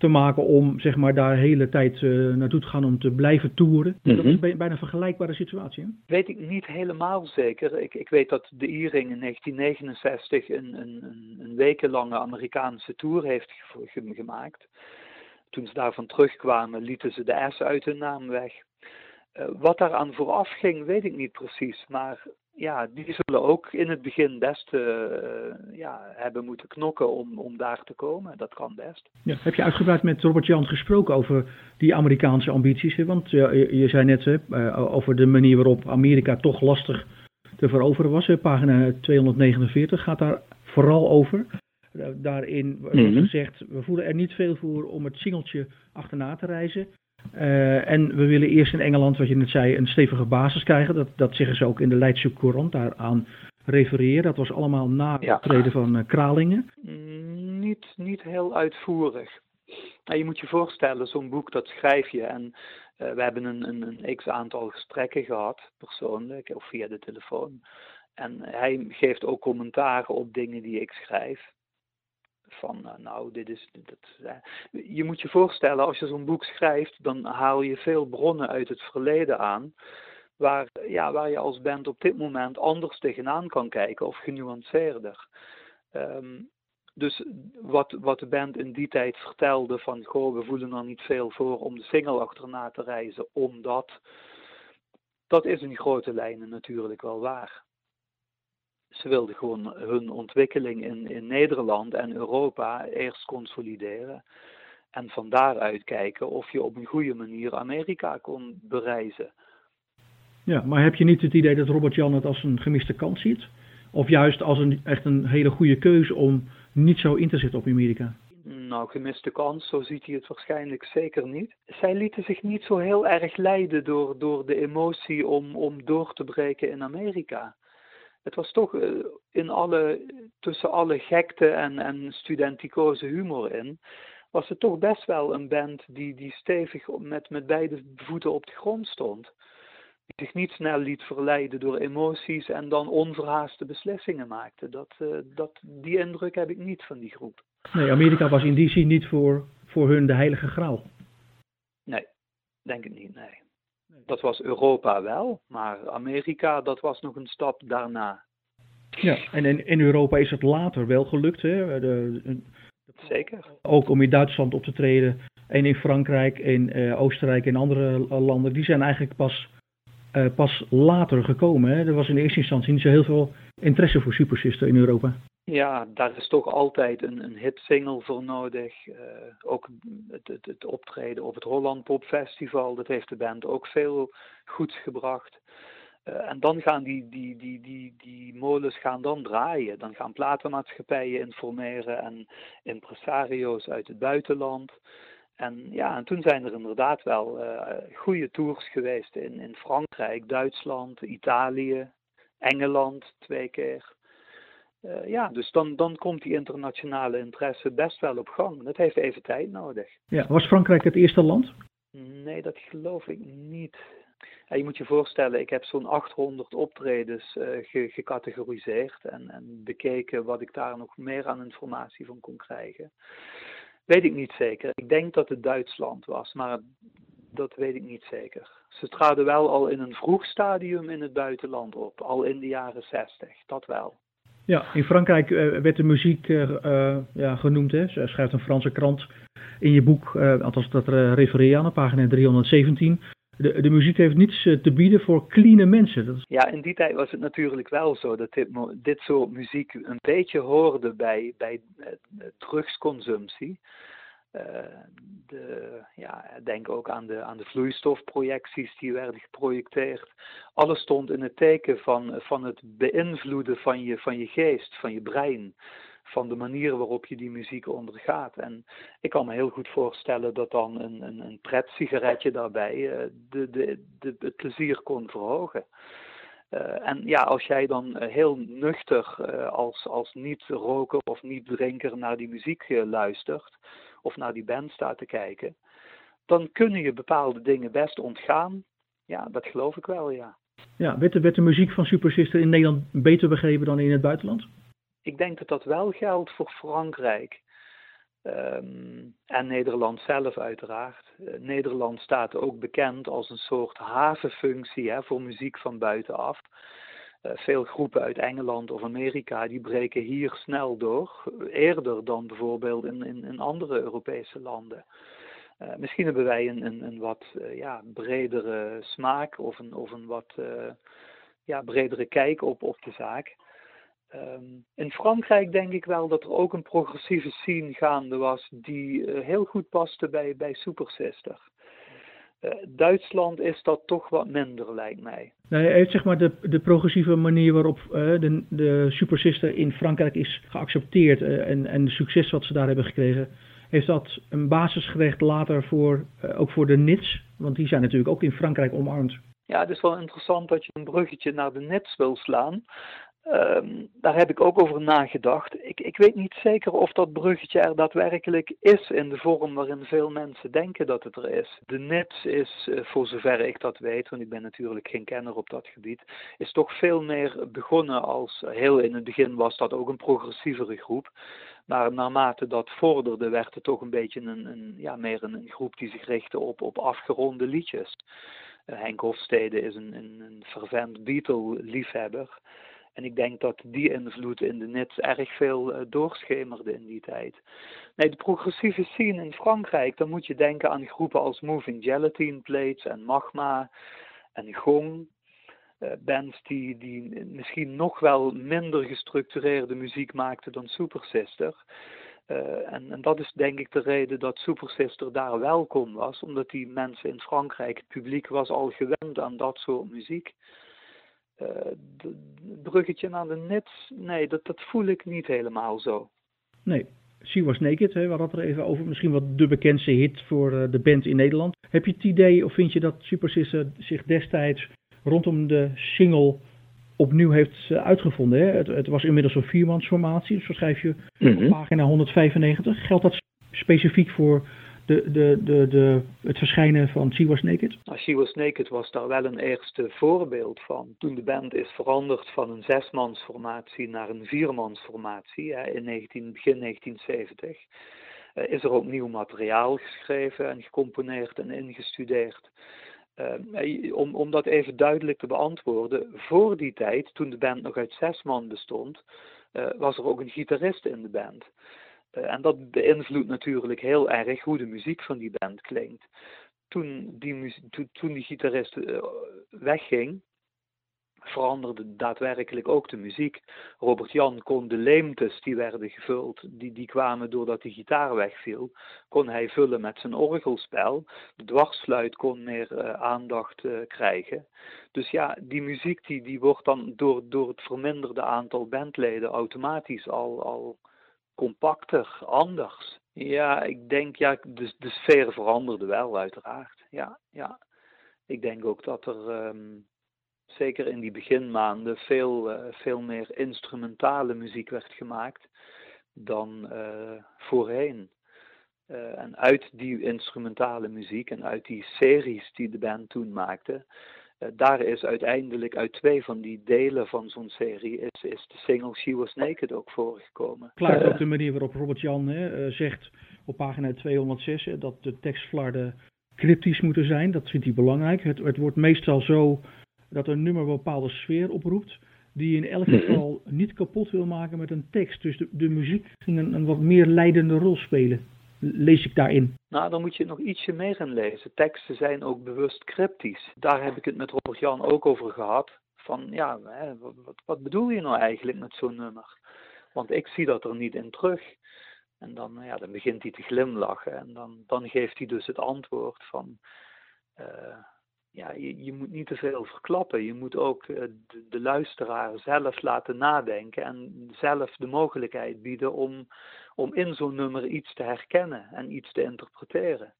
te maken om zeg maar, daar de hele tijd uh, naartoe te gaan om te blijven toeren. Mm -hmm. Dat is bijna een vergelijkbare situatie. Hè? Weet ik niet helemaal zeker. Ik, ik weet dat de E-ring in 1969 een, een, een wekenlange Amerikaanse tour heeft gemaakt. Toen ze daarvan terugkwamen, lieten ze de S uit hun naam weg. Uh, wat daaraan vooraf ging, weet ik niet precies. Maar ja, die zullen ook in het begin best uh, ja, hebben moeten knokken om, om daar te komen. Dat kan best. Ja, heb je uitgebreid met Robert Jan gesproken over die Amerikaanse ambities? Hè? Want uh, je, je, zei net uh, over de manier waarop Amerika toch lastig te veroveren was. Hè? Pagina 249 gaat daar vooral over. daarin wordt mm -hmm. gezegd, we voelen er niet veel voor om het singeltje achterna te reizen. Uh, en we willen eerst in Engeland, wat je net zei, een stevige basis krijgen. Dat, dat zeggen ze ook in de Leidse Courant, daaraan refereren. Dat was allemaal na het ja. treden van uh, Kralingen. Niet, niet heel uitvoerig. Nou, je moet je voorstellen, zo'n boek dat schrijf je. En uh, we hebben een, een, een x-aantal gesprekken gehad, persoonlijk of via de telefoon. En hij geeft ook commentaren op dingen die ik schrijf van nou, dit is. Dat, je moet je voorstellen, als je zo'n boek schrijft, dan haal je veel bronnen uit het verleden aan. Waar, ja, waar je als band op dit moment anders tegenaan kan kijken of genuanceerder. Um, dus wat, wat de band in die tijd vertelde van goh, we voelen er niet veel voor om de single achterna te reizen, omdat dat is in grote lijnen natuurlijk wel waar ze wilden gewoon hun ontwikkeling in, in Nederland en Europa eerst consolideren. En van daaruit kijken of je op een goede manier Amerika kon bereizen. Ja, maar heb je niet het idee dat Robert Jan het als een gemiste kans ziet? Of juist als een echt een hele goede keuze om niet zo in te zetten op Amerika? Nou, gemiste kans, zo ziet hij het waarschijnlijk zeker niet. Zij lieten zich niet zo heel erg leiden door, door de emotie om, om door te breken in Amerika het was toch uh, in alle, tussen alle gekte en, en studenticoze humor in, was het toch best wel een band die, die stevig met, met beide voeten op de grond stond. Die zich niet snel liet verleiden door emoties en dan onverhaaste beslissingen maakte. Dat, uh, dat, die indruk heb ik niet van die groep. Nee, Amerika was in die zin niet voor, voor hun de heilige graal. Nee, denk ik niet, nee. Dat was Europa wel, maar Amerika, dat was nog een stap daarna. Ja, en in, in Europa is het later wel gelukt. Hè? De, de, Zeker. Ook om in Duitsland op te treden. En in Frankrijk, in uh, Oostenrijk en andere landen. Die zijn eigenlijk pas, uh, pas later gekomen. Hè? Er was in eerste instantie niet zo heel veel interesse voor Super Sister in Europa. Ja, daar is toch altijd een, een hitsingle voor nodig. Uh, ook het, het, het, optreden op het Holland Pop Festival, dat heeft de band ook veel goeds gebracht. Uh, en dan gaan die, die, die, die, die molens gaan dan draaien. Dan gaan platenmaatschappijen informeren en impresario's uit het buitenland. En ja, en toen zijn er inderdaad wel uh, goede tours geweest in, in Frankrijk, Duitsland, Italië, Engeland twee keer. Uh, ja, dus dan, dan komt die internationale interesse best wel op gang. Dat heeft even tijd nodig. Ja, was Frankrijk het eerste land? Nee, dat geloof ik niet. Ja, je moet je voorstellen, ik heb zo'n 800 optredens uh, gecategoriseerd en, en bekeken wat ik daar nog meer aan informatie van kon krijgen. Weet ik niet zeker. Ik denk dat het Duitsland was, maar dat weet ik niet zeker. Ze traden wel al in een vroeg stadium in het buitenland op, al in de jaren 60, dat wel. Ja, in Frankrijk uh, werd de muziek uh, ja, genoemd. Hè. Schrijft een Franse krant in je boek, althans dat refereer je aan pagina 317 de, de muziek heeft niets eh, te bieden voor clean mensen. Ja, in die tijd was het natuurlijk wel zo dat dit, dit soort muziek een beetje hoorde bij, bij drugsconsumptie. Uh, de, ja, denk ook aan de, aan de vloeistofprojecties die werden geprojecteerd. Alles stond in het teken van, van het beïnvloeden van je, van je geest, van je brein van de manier waarop je die muziek ondergaat. En ik kan me heel goed voorstellen dat dan een, een, een pret-sigaretje daarbij uh, de, de, de, het plezier kon verhogen. Uh, en ja, als jij dan heel nuchter als, als niet-roker of niet-drinker naar die muziek luistert, of naar die band staat te kijken, dan kunnen je bepaalde dingen best ontgaan. Ja, dat geloof ik wel, ja. Ja, werd de, werd de muziek van Super Sister in Nederland beter begrepen dan in het buitenland? ik denk dat dat wel geldt voor Frankrijk. Um, en Nederland zelf uiteraard. Uh, Nederland staat ook bekend als een soort havenfunctie hè, voor muziek van buitenaf. Uh, veel groepen uit Engeland of Amerika die breken hier snel door, eerder dan bijvoorbeeld in, in, in andere Europese landen. Uh, misschien hebben wij een, een, een wat ja, bredere smaak of een, of een wat ja, bredere kijk op, op de zaak. Um, in Frankrijk denk ik wel dat er ook een progressieve scene gaande was die heel goed paste bij, bij Super Sister. Uh, Duitsland is dat toch wat minder, lijkt mij. Nee, heeft zeg maar de, de progressieve manier waarop uh, de, de Super Sister in Frankrijk is geaccepteerd en, en de succes wat ze daar hebben gekregen, heeft dat een basis gelegd later voor, ook voor de Nits? Want die zijn natuurlijk ook in Frankrijk omarmd. Ja, het is wel interessant dat je een bruggetje naar de Nits wil slaan. Um, daar heb ik ook over nagedacht. Ik, ik weet niet zeker of dat bruggetje er daadwerkelijk is in de vorm waarin veel mensen denken dat het er is. De NITS is, uh, voor zover ik dat weet, want ik ben natuurlijk geen kenner op dat gebied, is toch veel meer begonnen als, heel in het begin was dat ook een progressievere groep. Maar naarmate dat vorderde, werd het toch een beetje een, een ja, meer een, groep die zich richtte op, op afgeronde liedjes. Uh, Henk Hofstede is een, een, een fervent Beatle-liefhebber. En ik denk dat die invloed in de NITS erg veel uh, doorschemerde in die tijd. Nee, de progressieve scene in Frankrijk, dan moet je denken aan groepen als Moving Gelatine Plates en Magma en Gong. Uh, bands die, die misschien nog wel minder gestructureerde muziek maakten dan Super Sister. Uh, en, en, dat is denk ik de reden dat Super Sister daar welkom was, omdat die mensen in Frankrijk, het publiek was al gewend aan dat soort muziek. Uh, bruggetje naar de Nets, nee, dat, dat voel ik niet helemaal zo. Nee, She Was Naked, hè, we hadden het er even over. Misschien wat de bekendste hit voor uh, de band in Nederland. Heb je het idee, of vind je dat Super Sister zich destijds rondom de single opnieuw heeft uh, uitgevonden? Hè? Het, het, was inmiddels een viermansformatie, dus zo schrijf je mm -hmm. op pagina 195. Geldt dat specifiek voor de, de, de, de, het verschijnen van She Was Naked? Nou, She Was Naked was daar wel een eerste voorbeeld van. Toen de band is veranderd van een zesmansformatie naar een viermansformatie hè, in 19, begin 1970, uh, is er ook nieuw materiaal geschreven en gecomponeerd en ingestudeerd. Uh, om, om dat even duidelijk te beantwoorden, voor die tijd, toen de band nog uit zes man bestond, was er ook een gitarist in de band. Uh, en dat beïnvloedt natuurlijk heel erg hoe de muziek van die band klinkt. Toen die, to, toen die gitarist uh, wegging, veranderde daadwerkelijk ook de muziek. Robert Jan kon de leemtes die werden gevuld, die, die kwamen doordat de gitaar wegviel, kon hij vullen met zijn orgelspel. De dwarsfluit kon meer uh, aandacht krijgen. Dus ja, die muziek die, die wordt dan door, door het verminderde aantal bandleden automatisch al, al compacter, anders. Ja, ik denk, ja, de, de sfeer veranderde wel, uiteraard. Ja, ja. Ik denk ook dat er, um, zeker in die beginmaanden, veel, veel meer instrumentale muziek werd gemaakt dan voorheen. en uit die instrumentale muziek en uit die series die de band toen maakte, daar is uiteindelijk uit twee van die delen van zo'n serie is, is de single She Was Naked ook voorgekomen. Klaar ook de manier waarop Robert Jan hè, zegt op pagina 206 dat de tekstflarden cryptisch moeten zijn. Dat vindt hij belangrijk. Het, het wordt meestal zo dat een nummer een bepaalde sfeer oproept. Die je in elk mhm. geval niet kapot wil maken met een tekst. Dus de, de muziek ging een, een wat meer leidende rol spelen. Lees ik daarin? Nou, dan moet je nog ietsje meer in lezen. Teksten zijn ook bewust cryptisch. Daar heb ik het met Robert Jan ook over gehad. Van ja, wat, wat bedoel je nou eigenlijk met zo'n nummer? Want ik zie dat er niet in terug. En dan, ja, dan begint hij te glimlachen en dan, dan geeft hij dus het antwoord van, uh, ja, je, je, moet niet te veel verklappen. Je moet ook uh, de, luisteraar zelf laten nadenken en zelf de mogelijkheid bieden om, om in zo'n nummer iets te herkennen en iets te interpreteren.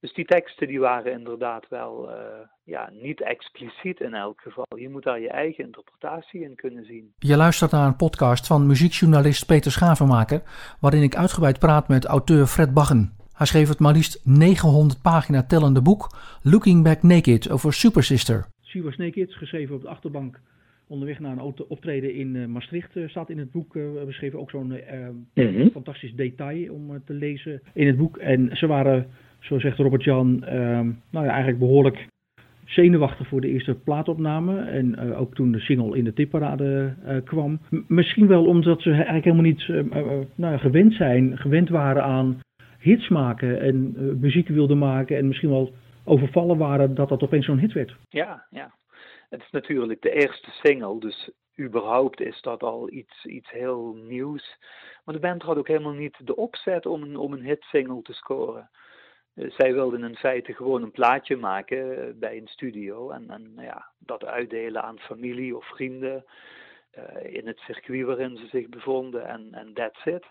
Dus die teksten die waren inderdaad wel uh, ja, niet expliciet in elk geval. Je moet daar je eigen interpretatie in kunnen zien. Je luistert naar een podcast van muziekjournalist Peter Schavenmaker, waarin ik uitgebreid praat met auteur Fred Baggen. Hij schreef het maar liefst 900 pagina tellende boek Looking Back Naked over Super Sister. She Was Naked, geschreven op de achterbank onderweg naar een optreden in uh, Maastricht uh, staat in het boek uh, beschreven. Ook zo'n mm fantastisch detail om te lezen in het boek. En ze waren zo zegt Robert-Jan, ehm, nou ja, eigenlijk behoorlijk zenuwachtig voor de eerste plaatopname. En uh, ook toen de single in de tipparade uh, kwam. misschien wel omdat ze eigenlijk helemaal niet uh, nou ja, gewend zijn, gewend waren aan hits maken en muziek wilden maken. En misschien wel overvallen waren dat dat opeens zo'n hit werd. Ja, ja. Het is natuurlijk de eerste single, dus überhaupt is dat al iets, iets heel nieuws. Maar de band had ook helemaal niet de opzet om een, om een hitsingle te scoren. Eh, zij wilden in feite gewoon een plaatje maken eh, bij een studio en, en ja, dat uitdelen aan familie of vrienden in het circuit waarin ze zich bevonden en, en that's it.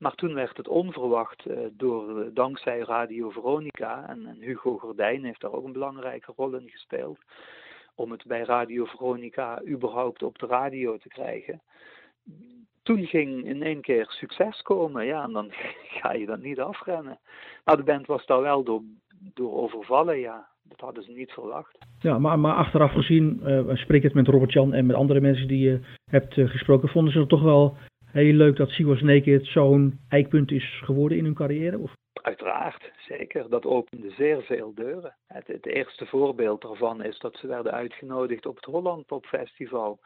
Maar toen werd het onverwacht uh, door, dankzij Radio Veronica, en, Hugo Gordijn heeft daar ook een belangrijke rol in gespeeld, om het bij Radio Veronica überhaupt op de radio te krijgen toen ging in één keer succes komen. Ja, en dan [LAUGHS] ga je dat niet afrennen. Nou, de band was daar wel door, door overvallen, ja. Dat hadden ze niet verwacht. Ja, maar, maar achteraf gezien, uh, spreek het met Robert-Jan en met andere mensen die je hebt gesproken, vonden ze het toch wel heel leuk dat Siwas Naked zo'n eikpunt is geworden in hun carrière? Of? Uiteraard, zeker. Dat opende zeer veel deuren. Het, het eerste voorbeeld daarvan is dat ze werden uitgenodigd op het Holland Pop Festival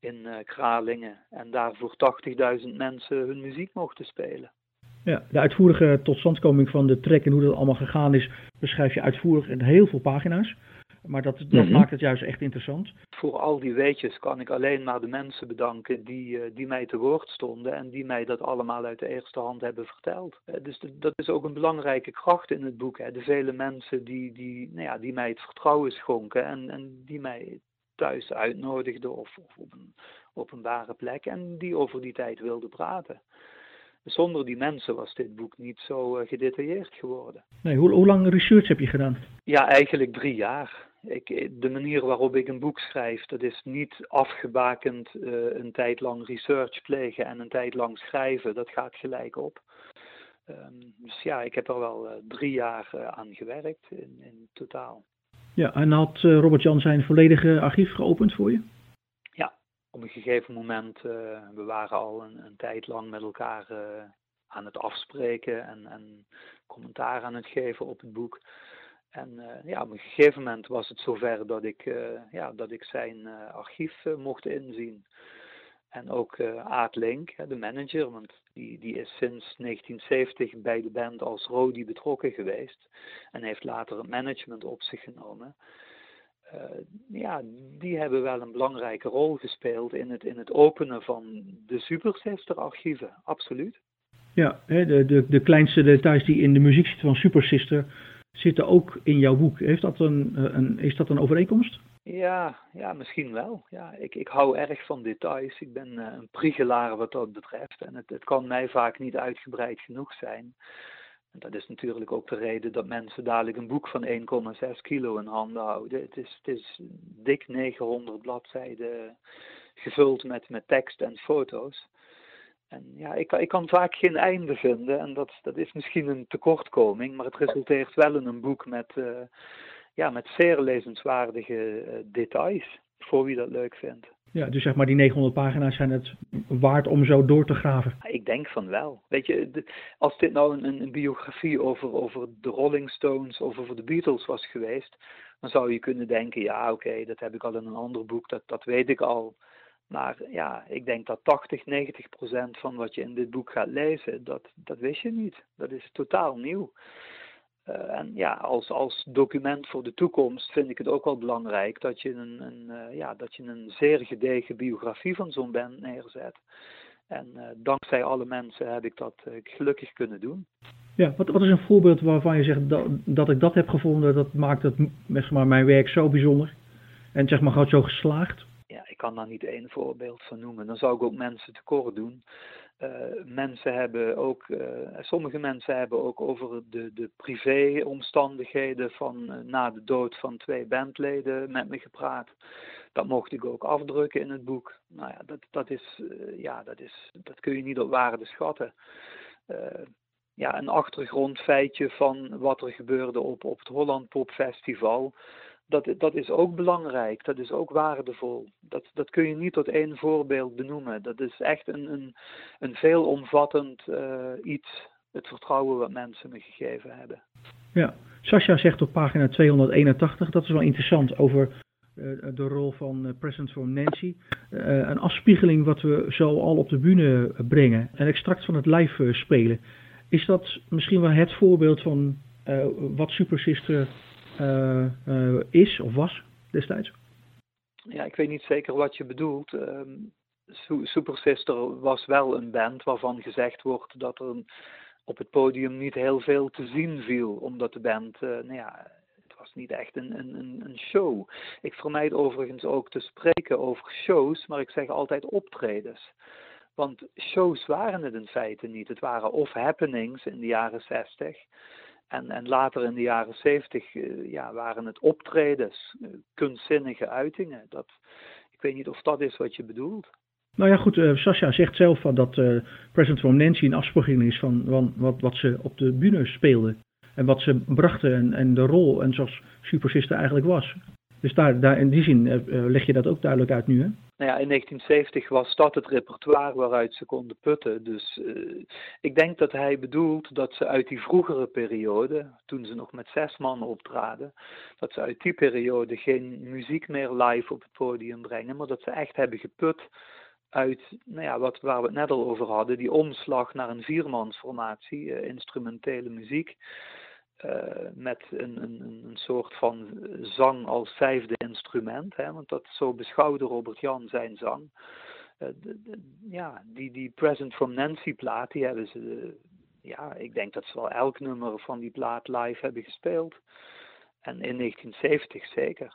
in uh, Kralingen. En daar voor 80.000 mensen hun muziek mochten spelen. Ja, de uitvoerige totstandkoming van de track en hoe dat allemaal gegaan is, beschrijf je uitvoerig in heel veel pagina's. Maar dat, dat mhm. maakt het juist echt interessant. Voor al die weetjes kan ik alleen maar de mensen bedanken die, uh, die mij te woord stonden en die mij dat allemaal uit de eerste hand hebben verteld. Uh, dus de, dat is ook een belangrijke kracht in het boek. Hè. De vele mensen die, die, nou ja, die mij het vertrouwen schonken en, en die mij thuis uitnodigde of, of op een openbare plek en die over die tijd wilde praten. Zonder die mensen was dit boek niet zo uh, gedetailleerd geworden. Nee, hoe, hoe lang research heb je gedaan? Ja, eigenlijk drie jaar. Ik, de manier waarop ik een boek schrijf, dat is niet afgebakend uh, een tijd lang research plegen en een tijd lang schrijven. Dat gaat gelijk op. Um, dus ja, ik heb er wel uh, drie jaar aan gewerkt in, in totaal. Ja, en had eh, Robert Jan zijn volledige archief geopend voor je? Ja, op een gegeven moment, we waren al een, een, tijd lang met elkaar aan het afspreken en, en, commentaar aan het geven op het boek. En ja, op een gegeven moment was het zover dat ik, ja, dat ik zijn archief mocht inzien. En ook Aad Link, de manager, want die, die is sinds 1970 bij de band als Rodi betrokken geweest. En heeft later het management op zich genomen. Ja, die hebben wel een belangrijke rol gespeeld in het, in het openen van de Super Sister archieven, absoluut. Ja, de, de, de kleinste details die in de muziek zitten van Super Sister zitten ook in jouw boek. Heeft dat een, eh, een, is dat een overeenkomst? Ja, ja, misschien wel. Ja, ik, ik hou erg van details. Ik ben uh, een priegelaar wat dat betreft. En het, het kan mij vaak niet uitgebreid genoeg zijn. dat is natuurlijk ook de reden dat mensen dadelijk een boek van 1,6 kilo in handen houden. Het is, het is dik 900 bladzijden gevuld met, met tekst en foto's. En ja, ik, ik kan vaak geen einde vinden en dat, dat is misschien een tekortkoming, maar het resulteert wel in een boek met, uh, ja, met zeer lezenswaardige uh, details, voor wie dat leuk vindt. Ja, dus zeg maar die 900 pagina's zijn het waard om zo door te graven? Ik denk van wel. Weet je, als dit nou een, een biografie over, over de Rolling Stones of over de Beatles was geweest, dan zou je kunnen denken, ja oké, dat heb ik al in een ander boek, dat, dat weet ik al. Maar ja, ik denk dat 80, 90 procent van wat je in dit boek gaat lezen, dat, dat wist je niet. Dat is totaal nieuw. Uh, en ja, als, als document voor de toekomst vind ik het ook wel belangrijk dat je een, een uh, ja, dat je een zeer gedegen biografie van zo'n band neerzet. En uh, dankzij alle mensen heb ik dat gelukkig kunnen doen. Ja, wat, wat is een voorbeeld waarvan je zegt dat, dat ik dat heb gevonden, dat maakt het, zeg maar, mijn werk zo bijzonder en zeg maar zo geslaagd? Ik kan daar niet één voorbeeld van noemen. Dan zou ik ook mensen tekort doen. Uh, mensen hebben ook, uh, sommige mensen hebben ook over de, de privéomstandigheden van uh, na de dood van twee bandleden met me gepraat. Dat mocht ik ook afdrukken in het boek. Nou ja, dat, dat, is, ja, dat, is, dat kun je niet op waarde schatten. ja, een achtergrondfeitje van wat er gebeurde op, op het Holland Pop Festival dat, dat is ook belangrijk, dat is ook waardevol. Dat, dat kun je niet tot één voorbeeld benoemen. Dat is echt een, een, een veelomvattend uh, iets, het vertrouwen wat mensen me gegeven hebben. Ja, Sascha zegt op pagina 281, dat is wel interessant, over uh, de rol van uh, Present from Nancy. een afspiegeling wat we zo al op de bühne brengen, een extract van het live spelen. Is dat misschien wel het voorbeeld van wat Super Sister eh, eh, is of was destijds? Ja, ik weet niet zeker wat je bedoelt. Um, Super Sister was wel een band waarvan gezegd wordt dat er op het podium niet heel veel te zien viel, omdat de band, uh, nou ja, het was niet echt een, een, een show. Ik vermijd overigens ook te spreken over shows, maar ik zeg altijd optredens. Want shows waren het in feite niet. Het waren of happenings in de jaren zestig, en, en later in de jaren zeventig uh, ja, waren het optredens, uh, kunstzinnige uitingen. Dat, ik weet niet of dat is wat je bedoelt. Nou ja, goed, uh, Sascha zegt zelf van dat uh, President from Nancy een afspiegeling is van, van wat, wat ze op de bühne speelde. En wat ze brachten en, en de rol en zoals Super Sister eigenlijk was. Dus daar, daar, in die zin leg je dat ook duidelijk uit nu, hè? Nou ja, in 1970 was dat het repertoire waaruit ze konden putten. Dus uh, ik denk dat hij bedoelt dat ze uit die vroegere periode, toen ze nog met zes man optraden, dat ze uit die periode geen muziek meer live op het podium brengen, maar dat ze echt hebben geput uit, nou ja, wat, waar we het net al over hadden, die omslag naar een viermansformatie, uh, instrumentele muziek. Uh, met een, een, een soort van zang als vijfde instrument, hè, want dat zo beschouwde Robert Jan zijn zang. Uh, de, de, ja, die, die Present from Nancy plaat, die hebben ze, uh, ja, ik denk dat ze wel elk nummer van die plaat live hebben gespeeld. En in 1970 zeker.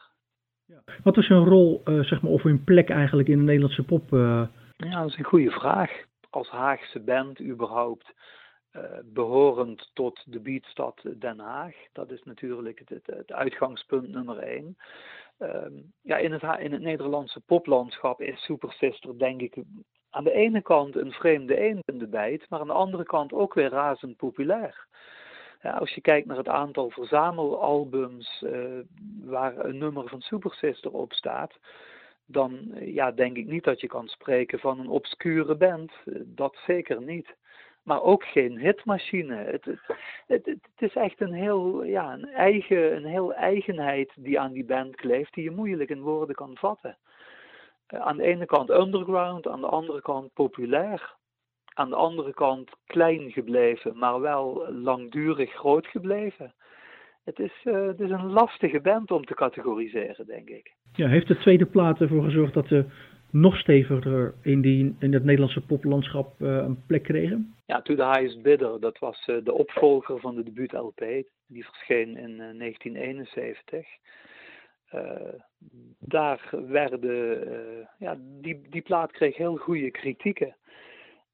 Ja. Wat is hun rol, zeg maar, of hun plek eigenlijk in de Nederlandse pop? Ja, dat is een goede vraag. Als Haagse band überhaupt uh, behorend tot de beatstad Den Haag. Dat is natuurlijk het, het, uitgangspunt nummer één. Um, ja, in, het, in het Nederlandse poplandschap is Super Sister denk ik aan de ene kant een vreemde eend in de bijt, maar aan de andere kant ook weer razend populair. Ja, als je kijkt naar het aantal verzamelalbums uh, waar een nummer van Super Sister op staat, dan ja, denk ik niet dat je kan spreken van een obscure band. Dat zeker niet maar ook geen hitmachine. Het, het, het, het, is echt een heel, ja, een, eigen, een heel eigenheid die aan die band kleeft, die je moeilijk in woorden kan vatten. Uh, aan de ene kant underground, aan de andere kant populair. Aan de andere kant klein gebleven, maar wel langdurig groot gebleven. Het is, uh, het is een lastige band om te categoriseren, denk ik. Ja, heeft de tweede plaat ervoor gezorgd dat de nog steviger in, die, in het Nederlandse poplandschap uh, een plek kregen? Ja, To The Highest Bidder, dat was uh, de opvolger van de debuut-LP. Die verscheen in uh, 1971. daar werden, ja, die, die plaat kreeg heel goede kritieken.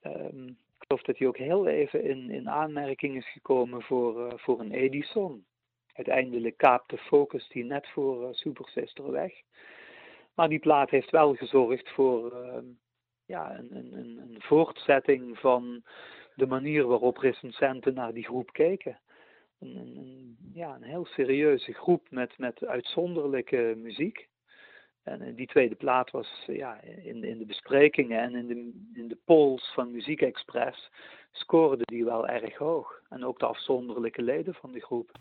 Ehm, geloof dat hij ook heel even in, in aanmerking is gekomen voor, voor een Edison. Uiteindelijk kaapte Focus die net voor Super Sister weg. Maar die plaat heeft wel gezorgd voor ehm, ja, een, een, een, voortzetting van de manier waarop recensenten naar die groep keken. Een, een, ja, een heel serieuze groep met, met uitzonderlijke muziek. En eh, die tweede plaat was ja, in, in de besprekingen en in de, in de polls van Muziek Express scoorde die wel erg hoog. En ook de afzonderlijke leden van die groep.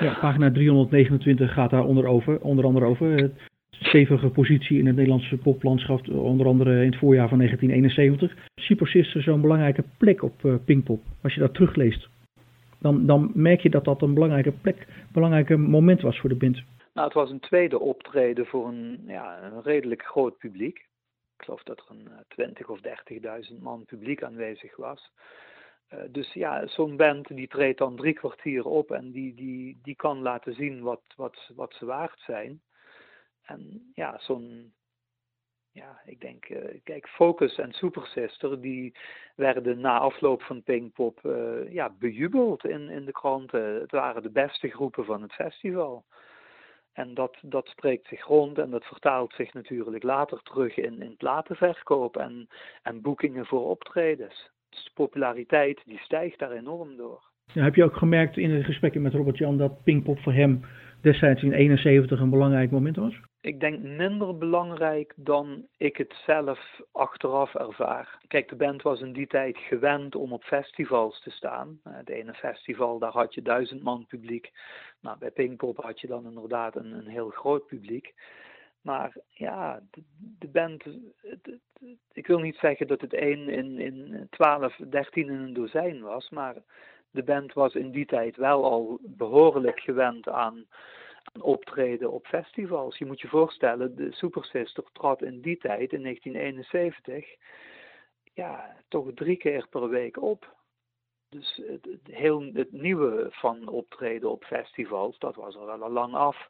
Ja, pagina 329 gaat daar onder, over, onder andere over stevige positie in het Nederlandse poplandschap, onder andere in het voorjaar van 1971. Super Sister zo'n belangrijke plek op uh, Pinkpop. Als je dat terugleest, dan, dan merk je dat dat een belangrijke plek, belangrijke moment was voor de band. Nou, het was een tweede optreden voor een, ja, een redelijk groot publiek. Ik geloof dat er een 20 eh, of 30.000 man publiek aanwezig was. Dus ja, zo'n band die treedt dan drie kwartier op en die, die, die kan laten zien wat, wat, wat ze waard zijn. En ja, zo'n, ja, ik denk, uh, kijk, Focus en Super Sister, die werden na afloop van Pinkpop uh, ja, bejubeld in, in de kranten. Het waren de beste groepen van het festival. En dat, dat spreekt zich rond en dat vertaalt zich natuurlijk later terug in, in platenverkoop en, en boekingen voor optredens. Dus de populariteit die stijgt daar enorm door. Heb je ook gemerkt in de gesprekken met Robert Jan dat Pinkpop voor hem destijds in 71 een belangrijk moment was? Ik denk minder belangrijk dan ik het zelf achteraf ervaar. Kijk, de band was in die tijd gewend om op festivals te staan. Het ene festival, daar had je duizend man publiek. Nou, bij Pinkpop had je dan inderdaad een, een heel groot publiek. Maar ja, de, band, ik wil niet zeggen dat het één in, in 12, 13 in een dozijn was, maar de band was in die tijd wel al behoorlijk gewend aan optreden op festivals. Je moet je voorstellen, de Super Sister trad in die tijd, in 1971, ja, toch drie keer per week op. Dus het, heel, het nieuwe van optreden op festivals, dat was wel al lang af.